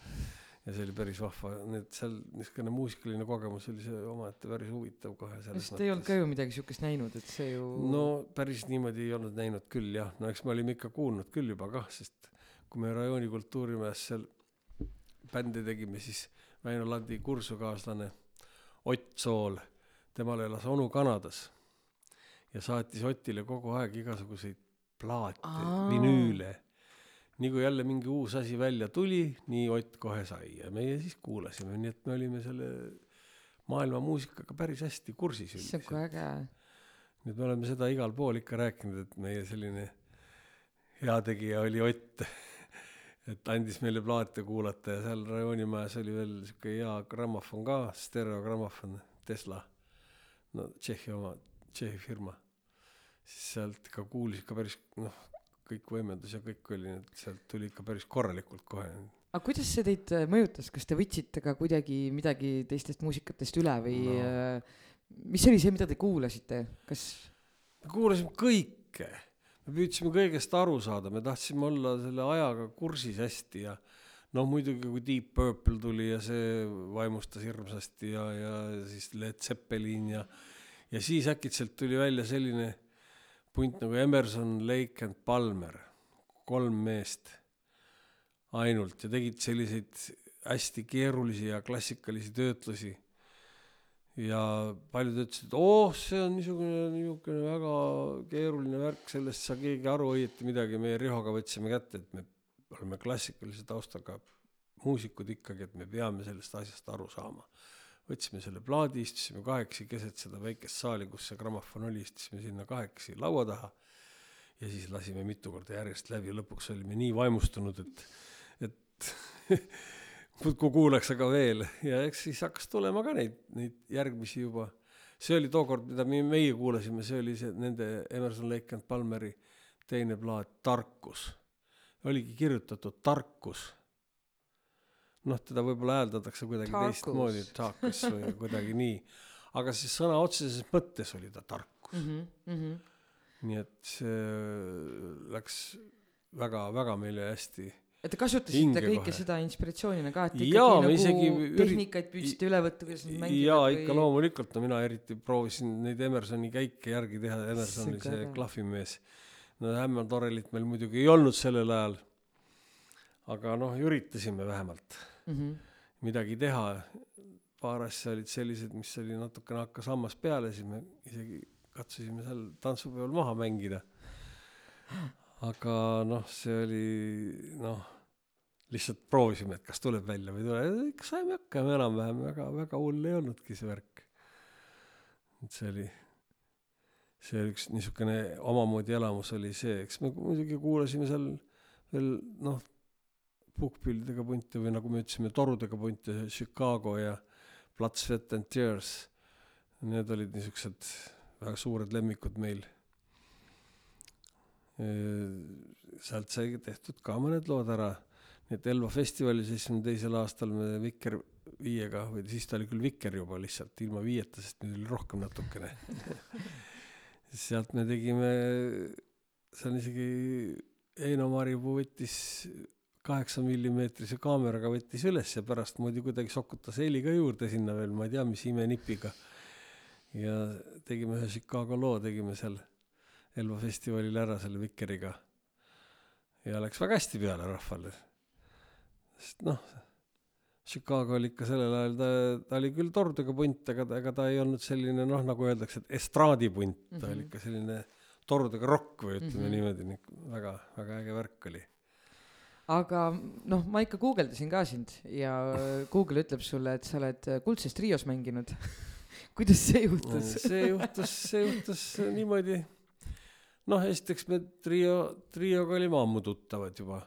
ja see oli päris vahva, need seal niisugune muusikaline kogemus oli see omaette päris huvitav kohe selles sest ei olnud ka ju midagi siukest näinud, et see ju no päris niimoodi ei olnud näinud küll jah, no eks me olime ikka kuulnud küll juba kah, sest kui me rajooni kultuurimajas seal bändi tegime, siis Väino Landi kursukaaslane Ott Sool, temal elas onu Kanadas ja saatis Otile kogu aeg igasuguseid plaate, Aa. vinüüle. nii kui jälle mingi uus asi välja tuli, nii Ott kohe sai ja meie siis kuulasime, nii et me olime selle maailma muusikaga päris hästi kursis issand kui äge. nüüd me oleme seda igal pool ikka rääkinud, et meie selline heategija oli Ott. et andis meile plaate kuulata ja seal rajoonimajas oli veel sihuke hea grammofon ka, stereogrammofon, Tesla. no Tšehhi oma, Tšehhi firma. Siis sealt ikka kuulis ikka päris noh, kõik võimendus ja kõik oli, et sealt tuli ikka päris korralikult kohe. aga kuidas see teid äh, mõjutas, kas te võtsite ka kuidagi midagi teistest muusikatest üle või No. no. mis oli see, mida te kuulasite, kas me kuulasime kõike, me püüdsime kõigest aru saada, me tahtsime olla selle ajaga kursis hästi ja noh, muidugi kui Deep Purple tuli ja see vaimustas hirmsasti ja, ja siis Led Zeppelin ja ja siis äkitselt tuli välja selline punt nagu Emerson, Lake and Palmer, kolm meest ainult ja tegid selliseid hästi keerulisi ja klassikalisi töötlusi ja paljud ütlesid, et oh, see on niisugune, niisugune väga keeruline värk, sellest ei saa keegi aru õieti midagi, meie Rihoga võtsime kätte, et me oleme klassikalise taustaga muusikud ikkagi, et me peame sellest asjast aru saama. Võtsime selle plaadi, istusime kahekesi keset seda väikest saali, kus see grammofon oli, istusime sinna kahekesi laua taha ja siis lasime mitu korda järjest läbi, lõpuks olime nii vaimustunud, et, et muudkui kuulaks aga veel ja eks siis hakkas tulema ka neid, neid järgmisi juba. see oli tookord, mida me, meie kuulasime, see oli see nende Emerson, Lake and Palmeri teine plaat Tarkus. oligi kirjutatud Tarkus. Noh, teda võib-olla hääldatakse kuidagi Tarkus. teistmoodi, Tarkus või kuidagi nii. aga siis sõna otseses mõttes oli ta tarkus mm? -hmm, mm -hmm. nii et see läks väga-väga meile hästi et te kasutasite kõike kohe. seda inspiratsioonina ka, et Jaa, ikkagi isegi nagu tehnikaid püüdsite üle võtta, kuidas nad mängivad jaa, ikka loomulikult, no mina eriti proovisin neid Emersoni käike järgi teha, Emerson oli see klahvimees. no Hämmer Torelit meil muidugi ei olnud sellel ajal. aga noh, üritasime vähemalt mm. -hmm. midagi teha. paar asja olid sellised, mis oli natukene hakkas hammas peale, siis me isegi katsusime seal tantsupeol maha mängida. aga noh, see oli noh, lihtsalt proovisime, et kas tuleb välja või ei tule, ikka saime hakkama enam-vähem, väga, väga hull ei olnudki see värk. et see oli, see üks niisugune omamoodi elamus oli see, eks me muidugi kuulasime seal veel noh, puhkpillidega punte või nagu me ütlesime, torudega punte, Chicago ja Blood, Sweat and Tears. Need olid niisugused väga suured lemmikud meil. sealt sai tehtud ka mõned lood ära, nii et Elva festivalil seitsmekümne teisel aastal me Viker viiega või siis ta oli küll Viker juba lihtsalt ilma viieta, sest nüüd oli rohkem natukene sealt me tegime, seal isegi Eino Maripuu võttis kaheksa millimeetrise kaameraga võttis üles ja pärast muidu kuidagi sokutas heli ka juurde sinna veel, ma ei tea, mis imenipiga. ja tegime ühe Chicago loo, tegime seal Elva festivalil ära selle Vikeriga. ja läks väga hästi peale rahvale. sest noh, Chicago oli ikka sellel ajal, ta, ta oli küll tordega punt, aga ta, ega ta ei olnud selline noh, nagu öeldakse, et estraadipunt mm, -hmm. ta oli Mhm. ikka selline tordega rokk või ütleme mm. -hmm. niimoodi, väga, väga äge värk oli. Aga noh, ma ikka guugeldasin ka sind ja Google ütleb sulle, et sa oled Kuldses Trios mänginud. kuidas see juhtus? see juhtus, see juhtus niimoodi, noh, esiteks me trio, trioga olime ammu tuttavad juba,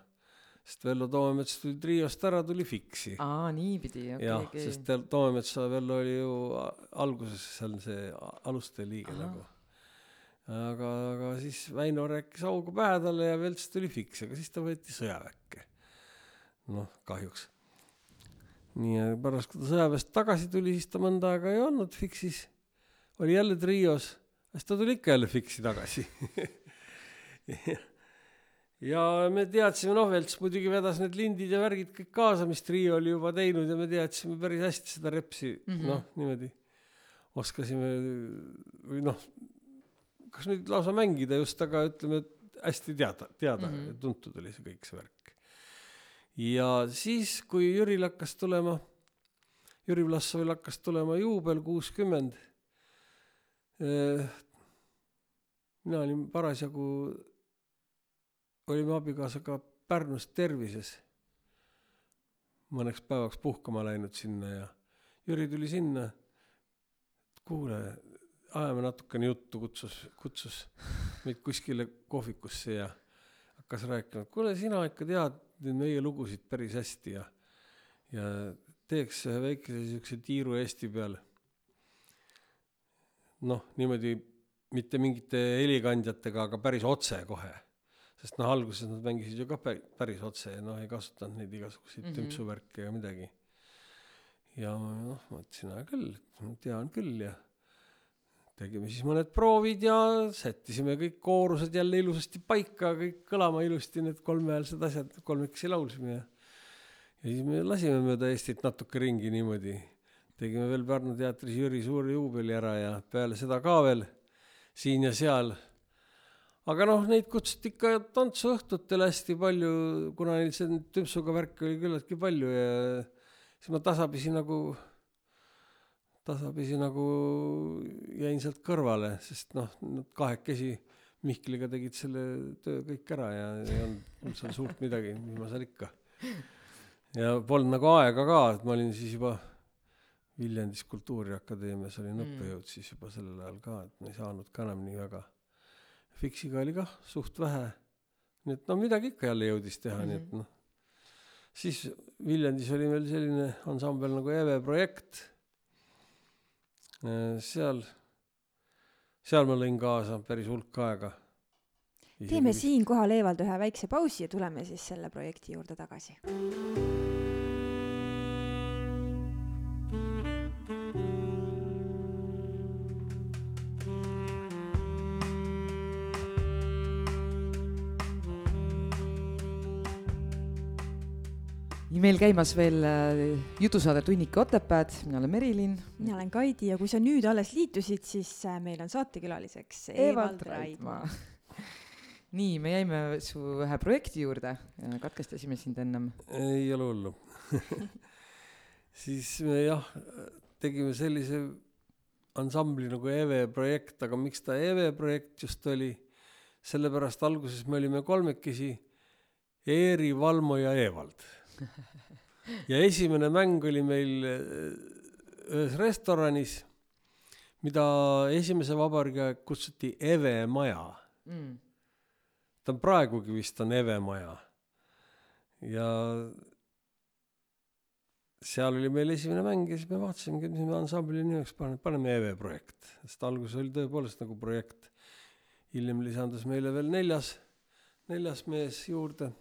sest Vello Toomets tuli triost ära, tuli Fiksi. aa, niipidi, okei, jah, okei. sest Tel- Toometsa Vello oli ju alguses seal see alustaja liige nagu. aga, aga siis Väino rääkis augu pähe talle ja Velts tuli Fiksi, aga siis ta võeti sõjaväkke. noh, kahjuks. nii ja pärast, kui ta sõjaväest tagasi tuli, siis ta mõnda aega ei olnud Fiksis, oli jälle trios, siis ta tuli ikka jälle Fiksi tagasi. ja me teadsime, noh, Velts muidugi vedas need lindid ja värgid kõik kaasa, mis trio oli juba teinud ja me teadsime päris hästi seda repsi mm. -hmm. noh, niimoodi oskasime või noh, kas nüüd lausa mängida just, aga ütleme, et hästi teada, teada mm. -hmm., tuntud oli see kõik see värk. ja siis, kui Jüril hakkas tulema, Jüri Vlassovil hakkas tulema juubel kuuskümmend, mina olin parasjagu, olime abikaasaga Pärnus tervises, mõneks päevaks puhkama läinud sinna ja Jüri tuli sinna, kuule, ajame natukene juttu, kutsus, kutsus meid kuskile kohvikusse ja hakkas rääkima, et kuule, sina ikka tead neid meie lugusid päris hästi ja ja teeks ühe väikese siukse tiiru Eesti peale. noh, niimoodi mitte mingite helikandjatega, aga päris otsekohe. sest noh, alguses nad mängisid ju ka päris, otse ja noh, ei kasutanud neid igasuguseid mm. -hmm. tümpsuvärke ega midagi. ja ma noh, mõtlesin, hea küll, ma tean küll ja tegime siis mõned proovid ja sättisime kõik koorused jälle ilusasti paika, kõik kõlama ilusti, need kolmehäälsed asjad, kolmekesi laulsime ja ja siis me lasime mööda Eestit natuke ringi niimoodi. tegime veel Pärnu teatris Jüri suure juubeli ära ja peale seda ka veel siin ja seal. aga noh, neid kutsuti ikka tantsuõhtutele hästi palju, kuna neil see tümpsuga värki oli küllaltki palju ja siis ma tasapisi nagu, tasapisi nagu jäin sealt kõrvale, sest noh, nad kahekesi Mihkliga tegid selle töö kõik ära ja ei olnud üldse suurt midagi, mis ma seal ikka. ja polnud nagu aega ka, et ma olin siis juba Viljandis Kultuuriakadeemias olin Mm. mm. õppejõud siis juba sellel ajal ka, et ma ei saanud ka enam nii väga. Fiksiga oli kah suht vähe. nii et no midagi ikka jälle jõudis teha mm, -hmm. nii et noh. siis Viljandis oli meil selline ansambel nagu EVE projekt. seal, seal ma lõin kaasa päris hulk aega. teeme siinkohal Evald ühe väikse pausi ja tuleme siis selle projekti juurde tagasi. Meil käimas veel äh, jutusaade Tunnika Otepääd, mina olen Merilin. mina olen Kaidi ja kui sa nüüd alles liitusid, siis äh, meil on saatekülaliseks Evald Raidma. nii, me jäime su ühe projekti juurde, katkestasime sind ennem. ei ole hullu. siis me jah, tegime sellise ansambli nagu EVE projekt, aga miks ta EVE projekt just oli, sellepärast alguses me olime kolmekesi, Eeri, Valmo ja Evald. ja esimene mäng oli meil äh, ühes restoranis, mida esimese vabariigi aeg kutsuti Eve Maja Mm. ta on praegugi vist on Eve Maja. ja seal oli meil esimene mäng ja siis me vaatasimegi, mis me ansambli nimeks paneme, paneme Eve projekt, sest alguses oli tõepoolest nagu projekt. hiljem lisandus meile veel neljas, neljas mees juurde.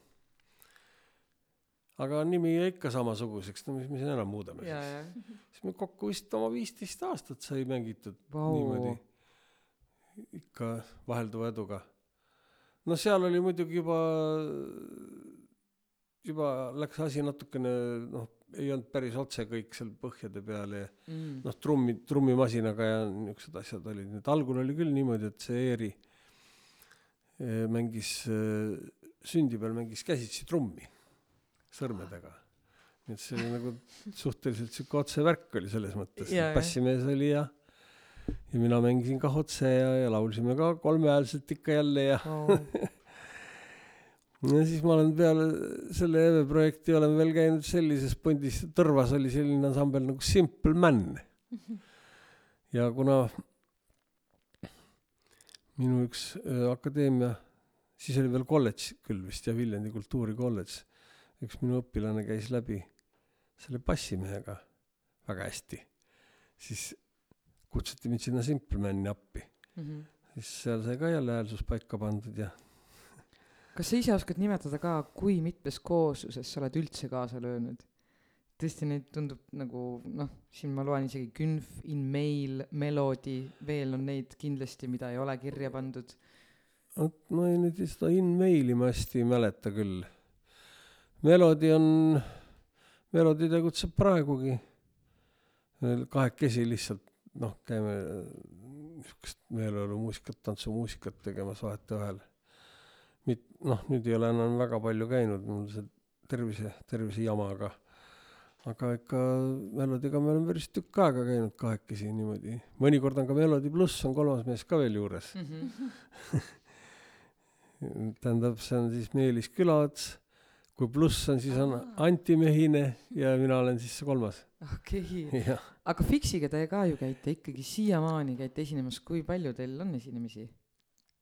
Aga nimi jäi ikka samasuguseks, no mis me siin enam muudame ja, siis. siis me kokku vist oma viisteist aastat sai mängitud Vau. niimoodi ikka vahelduva eduga. no seal oli muidugi juba, juba läks asi natukene noh, ei olnud päris otse kõik seal põhjade peal ja mm. noh, trummi, trummimasinaga ja niisugused asjad olid, et algul oli küll niimoodi, et see Eeri eh, mängis eh, sündi peal mängis käsitsi trummi sõrmedega. nii et see oli nagu suhteliselt sihuke otsevärk oli selles mõttes bassimees oli ja ja mina mängisin kah otse ja, ja laulsime ka kolmehäälselt ikka jälle ja oh. ja siis ma olen peale selle EVE projekti olen veel käinud sellises pundis, Tõrvas oli selline ansambel nagu Simple Man. ja kuna minu üks äh, akadeemia, siis oli veel kolledž küll vist ja Viljandi kultuurikolledž, üks minu õpilane käis läbi selle bassimehega väga hästi, siis kutsuti mind sinna Simple Mani appi, mm. -hmm. siis seal sai ka jälle häälsus paika pandud ja kas sa ise oskad nimetada ka, kui mitmes koosluses sa oled üldse kaasa löönud? tõesti, neid tundub nagu noh, siin ma loen isegi Künf, In Mail, Melody, veel on neid kindlasti, mida ei ole kirja pandud. vot ma ei nüüd seda in-maili ma hästi ei mäleta küll. Melodi on, Melodi tegutseb praegugi. kahekesi lihtsalt noh, käime äh, niisugust meeleolumuusikat, tantsumuusikat tegemas vahetevahel. mit-, noh, nüüd ei ole enam väga palju käinud, mul see tervise, tervise jama, aga ikka Melodiga me oleme päris tükk aega käinud kahekesi niimoodi. mõnikord on ka Melodi pluss on kolmas mees ka veel juures. tähendab, see on siis Meelis Külaots, kui pluss on, siis on Anti Mehine ja mina olen siis kolmas. okei, jah, aga Fixiga te ka ju käite ikkagi siiamaani käite esinemas, kui palju teil on esinemisi?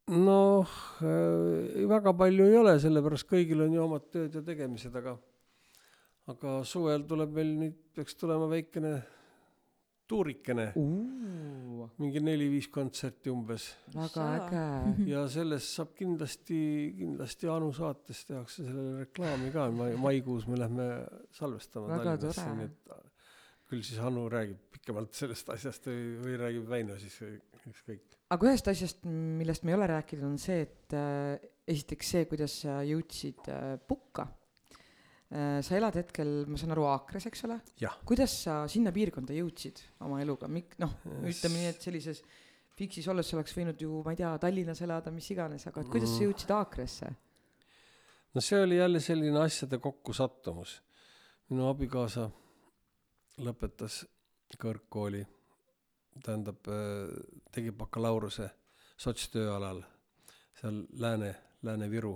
noh äh,, väga palju ei ole, sellepärast kõigil on ju omad tööd ja tegemised, aga aga suvel tuleb meil nüüd, peaks tulema väikene tuurikene, mingi neli-viis kontserti umbes. Väga äge. ja sellest saab kindlasti, kindlasti Anu saates tehakse sellele reklaami ka, mai, maikuus me lähme salvestama Väga Tallinnasse, nii et küll siis Anu räägib pikemalt sellest asjast või, või räägib Väino siis ükskõik. aga ühest asjast, millest me ei ole rääkinud, on see, et äh, esiteks see, kuidas sa jõudsid äh, Pukka. Sa elad hetkel, ma saan aru, Aakres, eks ole? kuidas sa sinna piirkonda jõudsid oma eluga, mik-, noh, ütleme nii, et sellises Fiksis olles oleks võinud ju, ma ei tea, Tallinnas elada, mis iganes, aga et kuidas sa jõudsid Aakresse? no see oli jälle selline asjade kokkusattumus. minu abikaasa lõpetas kõrgkooli, tähendab, tegi bakalaureuse sotstööalal seal Lääne, Lääne-Viru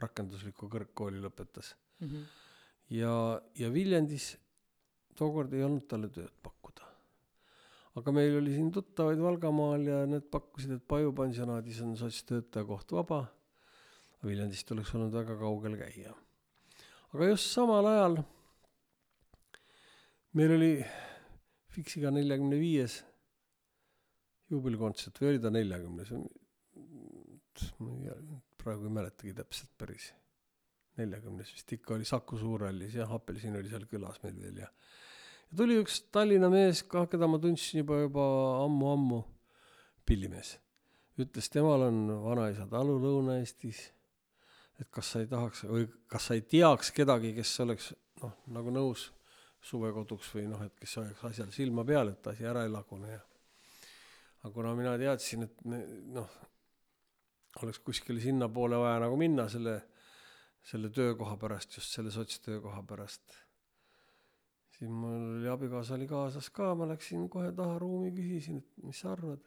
rakendusliku kõrgkooli lõpetas. Mhm. ja, ja Viljandis tookord ei olnud talle tööd pakkuda. aga meil oli siin tuttavaid Valgamaal ja need pakkusid, et Paju pansionaadis on sotstöötaja koht vaba. Viljandist oleks olnud väga kaugel käia. aga just samal ajal meil oli Fixiga neljakümne viies juubelikontsert või oli ta neljakümnes, ma ei, praegu ei mäletagi täpselt päris neljakümnes vist ikka oli Saku Suurhallis jah, Apelsin oli seal külas meil veel ja ja tuli üks Tallinna mees ka, keda ma tundsin juba, juba ammu-ammu, pillimees. ütles, temal on vanaisa talu Lõuna-Eestis, et kas sa ei tahaks või kas sa ei teaks kedagi, kes oleks noh, nagu nõus suvekoduks või noh, et kes hoiaks asjal silma peal, et asi ära ei lagune ja aga kuna mina teadsin, et noh, oleks kuskile sinnapoole vaja nagu minna selle selle töökoha pärast, just selle sotstöökoha pärast. siis mul oli abikaasa oli kaasas ka, ma läksin kohe taha ruumi, küsisin, et mis sa arvad.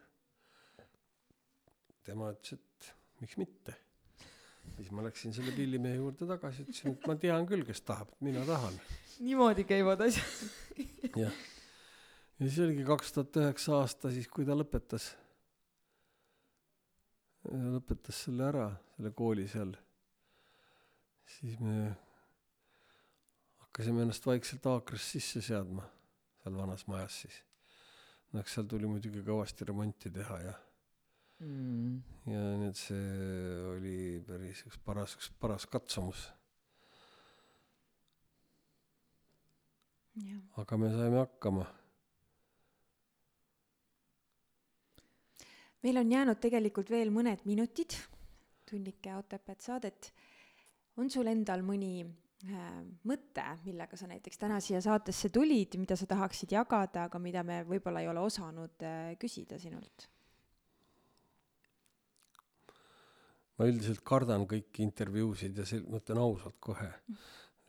tema ütles, et miks mitte. siis ma läksin selle pillimehe juurde tagasi, ütlesin, et ma tean küll, kes tahab, mina tahan. niimoodi käivad asjad. jah. ja siis oligi kaks tuhat üheksa aasta siis, kui ta lõpetas. lõpetas selle ära, selle kooli seal. Siis me hakkasime ennast vaikselt Aakrist sisse seadma, seal vanas majas siis. no eks seal tuli muidugi kõvasti remonti teha ja, Mm. ja nii et see oli päris üks paras, üks paras katsumus, aga me saime hakkama meil on jäänud tegelikult veel mõned minutid tunnike Otepääd saadet. On sul endal mõni äh, mõte, millega sa näiteks täna siia saatesse tulid, mida sa tahaksid jagada, aga mida me võib-olla ei ole osanud äh, küsida sinult? ma üldiselt kardan kõiki intervjuusid ja see, ma ütlen ausalt kohe,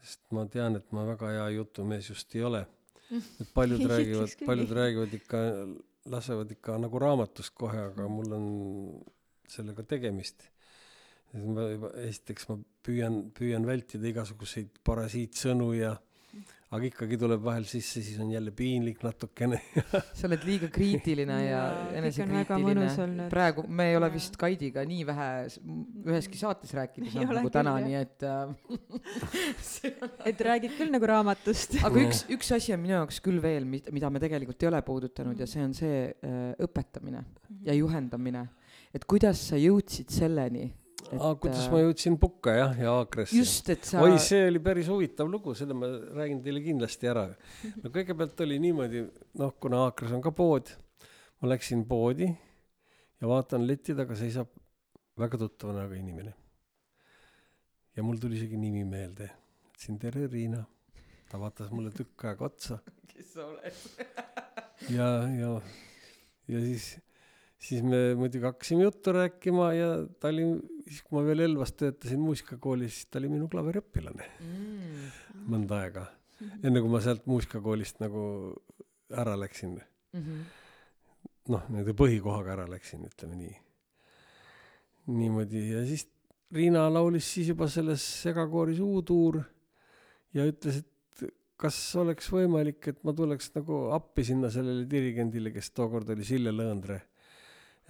sest ma tean, et ma väga hea jutumees just ei ole. et paljud räägivad paljud räägivad ikka, lasevad ikka nagu raamatust kohe, aga mul on sellega tegemist. Et ma juba, esiteks ma püüan, püüan vältida igasuguseid parasiitsõnu ja aga ikkagi tuleb vahel sisse, siis on jälle piinlik natukene sa oled liiga kriitiline ja väga enesekriitiline praegu me ei ole Jaa. vist Kaidiga nii vähe üheski saates rääkinud Ei nagu, täna nii et äh, et räägid küll nagu raamatust. aga üks üks asi on minu jaoks küll veel mida, mida me tegelikult ei ole puudutanud ja Mhm. see on see äh, õpetamine ja juhendamine et kuidas sa jõudsid selleni et aa, kuidas äh, ma jõudsin Pukka jah, ja Aakresse. just et sa oi, see oli päris huvitav lugu, selle ma räägin teile kindlasti ära. no kõigepealt oli niimoodi, noh, kuna Aakras on ka pood, ma läksin poodi ja vaatan leti taga seisab väga tuttava näoga inimene. ja mul tuli isegi nimi meelde. ütlesin tere, Riina. ta vaatas mulle tükk aega otsa kes sa oled ja, ja, ja siis, siis me muidugi hakkasime juttu rääkima ja ta oli, siis kui ma veel Elvas töötasin muusikakoolis, siis ta oli minu klaveriõpilane mm. mõnda aega, enne kui ma sealt muusikakoolist nagu ära läksin. Mm -hmm. noh, nii-öelda põhikohaga ära läksin, ütleme nii. niimoodi ja siis Riina laulis siis juba selles segakooris U-tuur ja ütles, et kas oleks võimalik, et ma tuleks nagu appi sinna sellele dirigendile, kes tookord oli Sille Lõõndre.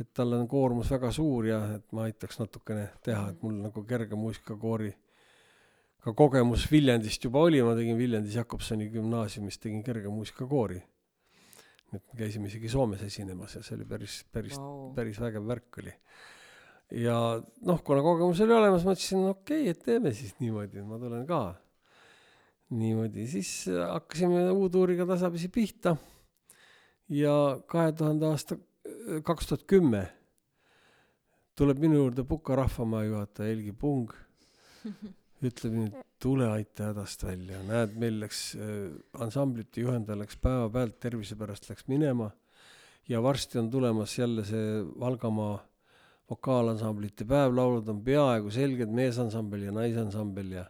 Et tal on koormus väga suur ja et ma aitaks natukene teha, et mul nagu kerge muusikakoori ka kogemus Viljandist juba oli, ma tegin Viljandis Jakobsoni gümnaasiumis, tegin kerge muusikakoori. et me käisime isegi Soomes esinemas ja see oli päris, päris Wow. päris vägev värk oli. ja noh, kuna kogemus oli olemas, ma ütlesin, okei okay,, et teeme siis niimoodi, ma tulen ka. niimoodi, siis hakkasime U-tuuriga tasapisi pihta. ja kahe tuhande aasta, kaks tuhat kümme tuleb minu juurde Puka rahvamaa juhataja Helgi Pung. ütleb nii, et tule aita hädast välja, näed, meil läks äh, ansamblite juhendaja läks päevapealt tervise pärast läks minema ja varsti on tulemas jälle see Valgamaa vokaalansamblit päev, laulud on peaaegu selged, meesansambel ja naisansambel ja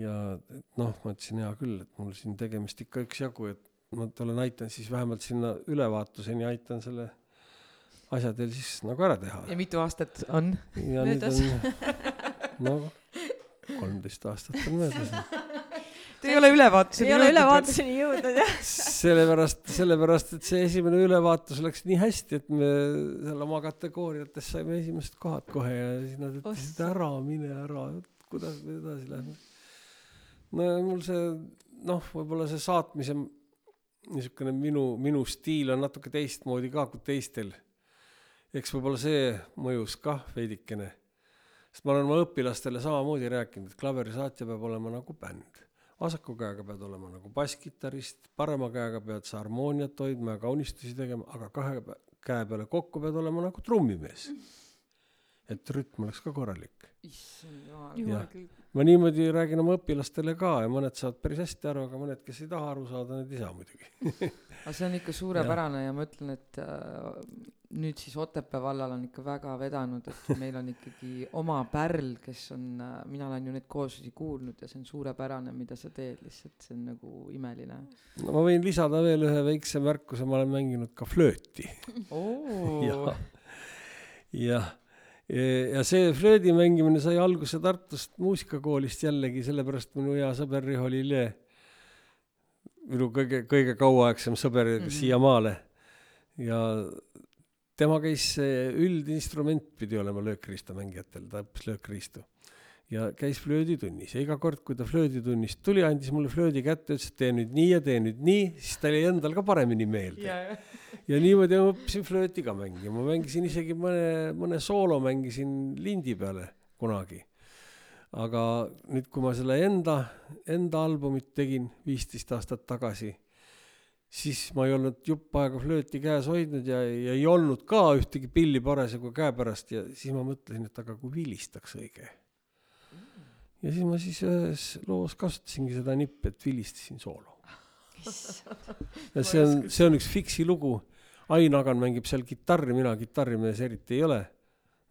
ja et noh, ma ütlesin hea küll, et mul siin tegemist ikka üksjagu, et ma tulen aitan siis vähemalt sinna ülevaatuseni, aitan selle asja teil siis nagu ära teha. ja mitu aastat on ja Möödas. on no kolmteist aastat on möödas. Te ei ole ülevaatuseni ei ole jõudnud ülevaatuseni jõudnud jah. sellepärast, sellepärast, et see esimene ülevaatus läks nii hästi, et me seal oma kategooriates saime esimesed kohad kohe ja siis nad ütlesid ära, mine ära, kuidas me edasi lähme. no ja mul see noh, võib-olla see saatmise niisugune minu, minu stiil on natuke teistmoodi ka kui teistel. eks võib-olla see mõjus kah veidikene, sest ma olen oma õpilastele samamoodi rääkinud, et klaverisaatja peab olema nagu bänd vasaku käega pead olema nagu basskitarrist, parema käega pead sa harmooniat hoidma ja kaunistusi tegema, aga kahe käe peale kokku pead olema nagu trummimees. et rütm oleks ka korralik. issand jumal ma niimoodi räägin oma õpilastele ka ja mõned saavad päris hästi aru, aga mõned, kes ei taha aru saada, need ei saa muidugi. Aga see on ikka suurepärane ja ma ütlen, et äh, nüüd siis Otepää vallal on ikka väga vedanud, et meil on ikkagi oma pärl, kes on äh,, mina olen ju neid kooslusi kuulnud ja see on suurepärane, mida sa teed, lihtsalt see on nagu imeline. No ma võin lisada veel ühe väikse märkuse, ma olen mänginud ka flööti. Jah, jah, ja see flöödi mängimine sai alguse Tartust muusikakoolist jällegi, sellepärast minu hea sõber Riho Lille, minu kõige, kõige kauaaegsem sõber mm. -hmm. siiamaale ja tema käis, üldinstrument pidi olema löökriistamängijatel, ta õppis löökriistu ja käis flööditunnis. Ja iga kord, kui ta flööditunnist tuli, andis mulle flöödi kätte, ütles, et tee nüüd nii ja tee nüüd nii, siis tal jäi endal ka paremini meelde. Ja, ja niimoodi ma õppisin flööti ka mängima, mängisin isegi mõne, mõne soolo mängisin lindi peale kunagi. aga nüüd, kui ma selle enda, enda albumit tegin viisteist aastat tagasi, siis ma ei olnud jupp aega flööti käes hoidnud ja, ja ei olnud ka ühtegi pilli parasjagu käepärast ja siis ma mõtlesin, et aga kui vilistaks õige. Ja siis ma siis ühes loos kasutasingi seda nippi, et vilistasin soolo. ja see on, see on üks Fiksi lugu. Ain Agan mängib seal kitarri, mina kitarrimees eriti ei ole.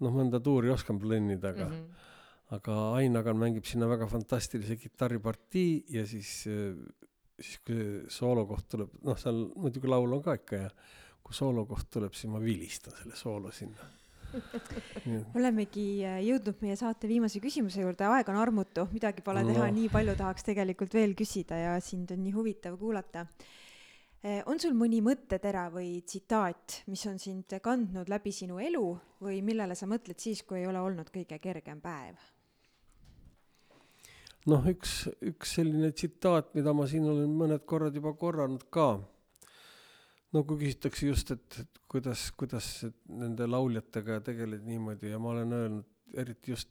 noh, mõnda tuuri oskan plõnnida, aga mm. -hmm. aga Ain Agan mängib sinna väga fantastilise kitarripartii ja siis, siis kui soolokoht tuleb, noh, seal muidugi laul on ka ikka ja kui soolokoht tuleb, siis ma vilistan selle soolo sinna. olemegi äh, jõudnud meie saate viimase küsimuse juurde, aeg on armutu, midagi pole teha, No. nii palju tahaks tegelikult veel küsida ja sind on nii huvitav kuulata. on sul mõni mõttetera või tsitaat, mis on sind kandnud läbi sinu elu või millele sa mõtled siis, kui ei ole olnud kõige kergem päev? noh, üks, üks selline tsitaat, mida ma siin olen mõned korrad juba korranud ka. No kui küsitakse just, et et kuidas, kuidas et nende lauljatega tegeled niimoodi ja ma olen öelnud, eriti just,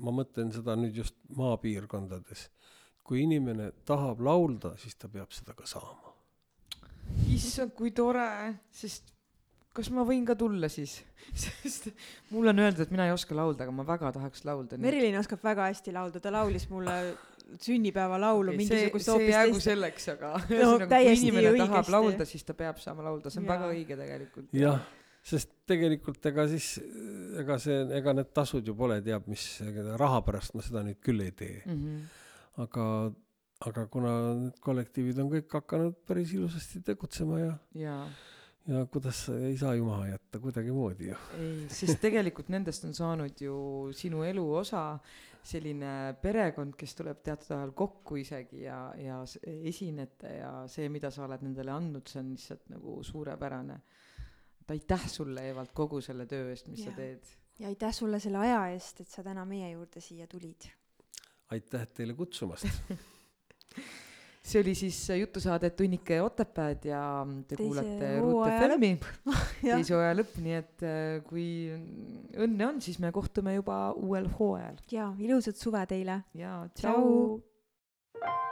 ma mõtlen seda nüüd just maapiirkondades. kui inimene tahab laulda, siis ta peab seda ka saama. issand, kui tore, sest kas ma võin ka tulla siis? sest mulle on öeldud, et mina ei oska laulda, aga ma väga tahaks laulda. Merilin oskab väga hästi laulda, ta laulis mulle sünnipäevalaulu mingisugust see hoopis jäägu teist. selleks, aga No, ühesõnaga, kui täiesti inimene tahab õigesti. laulda, siis ta peab saama laulda, see on Jaa. väga õige tegelikult. jah, sest tegelikult ega siis, ega see, ega need tasud ju pole teab mis, raha pärast ma seda nüüd küll ei tee. mm. -hmm. aga, aga kuna need kollektiivid on kõik hakanud päris ilusasti tegutsema ja, jaa, ja kuidas ei saa ju maha jätta kuidagimoodi ju. ei, sest tegelikult nendest on saanud ju sinu elu osa, selline perekond, kes tuleb teatud ajal kokku isegi ja, ja esinete ja see, mida sa oled nendele andnud, see on lihtsalt nagu suurepärane. et aitäh sulle, Evald, kogu selle töö eest, mis sa Jaa. teed. ja aitäh sulle selle aja eest, et sa täna meie juurde siia tulid. aitäh teile kutsumast. see oli siis jutusaade Tunnike Otepääd ja te Teise kuulate Ruut FM-i teise hooaja lõpp, nii et äh, kui õnne on, siis me kohtume juba uuel hooajal ja ilusat suve teile. ja tšau, tšau..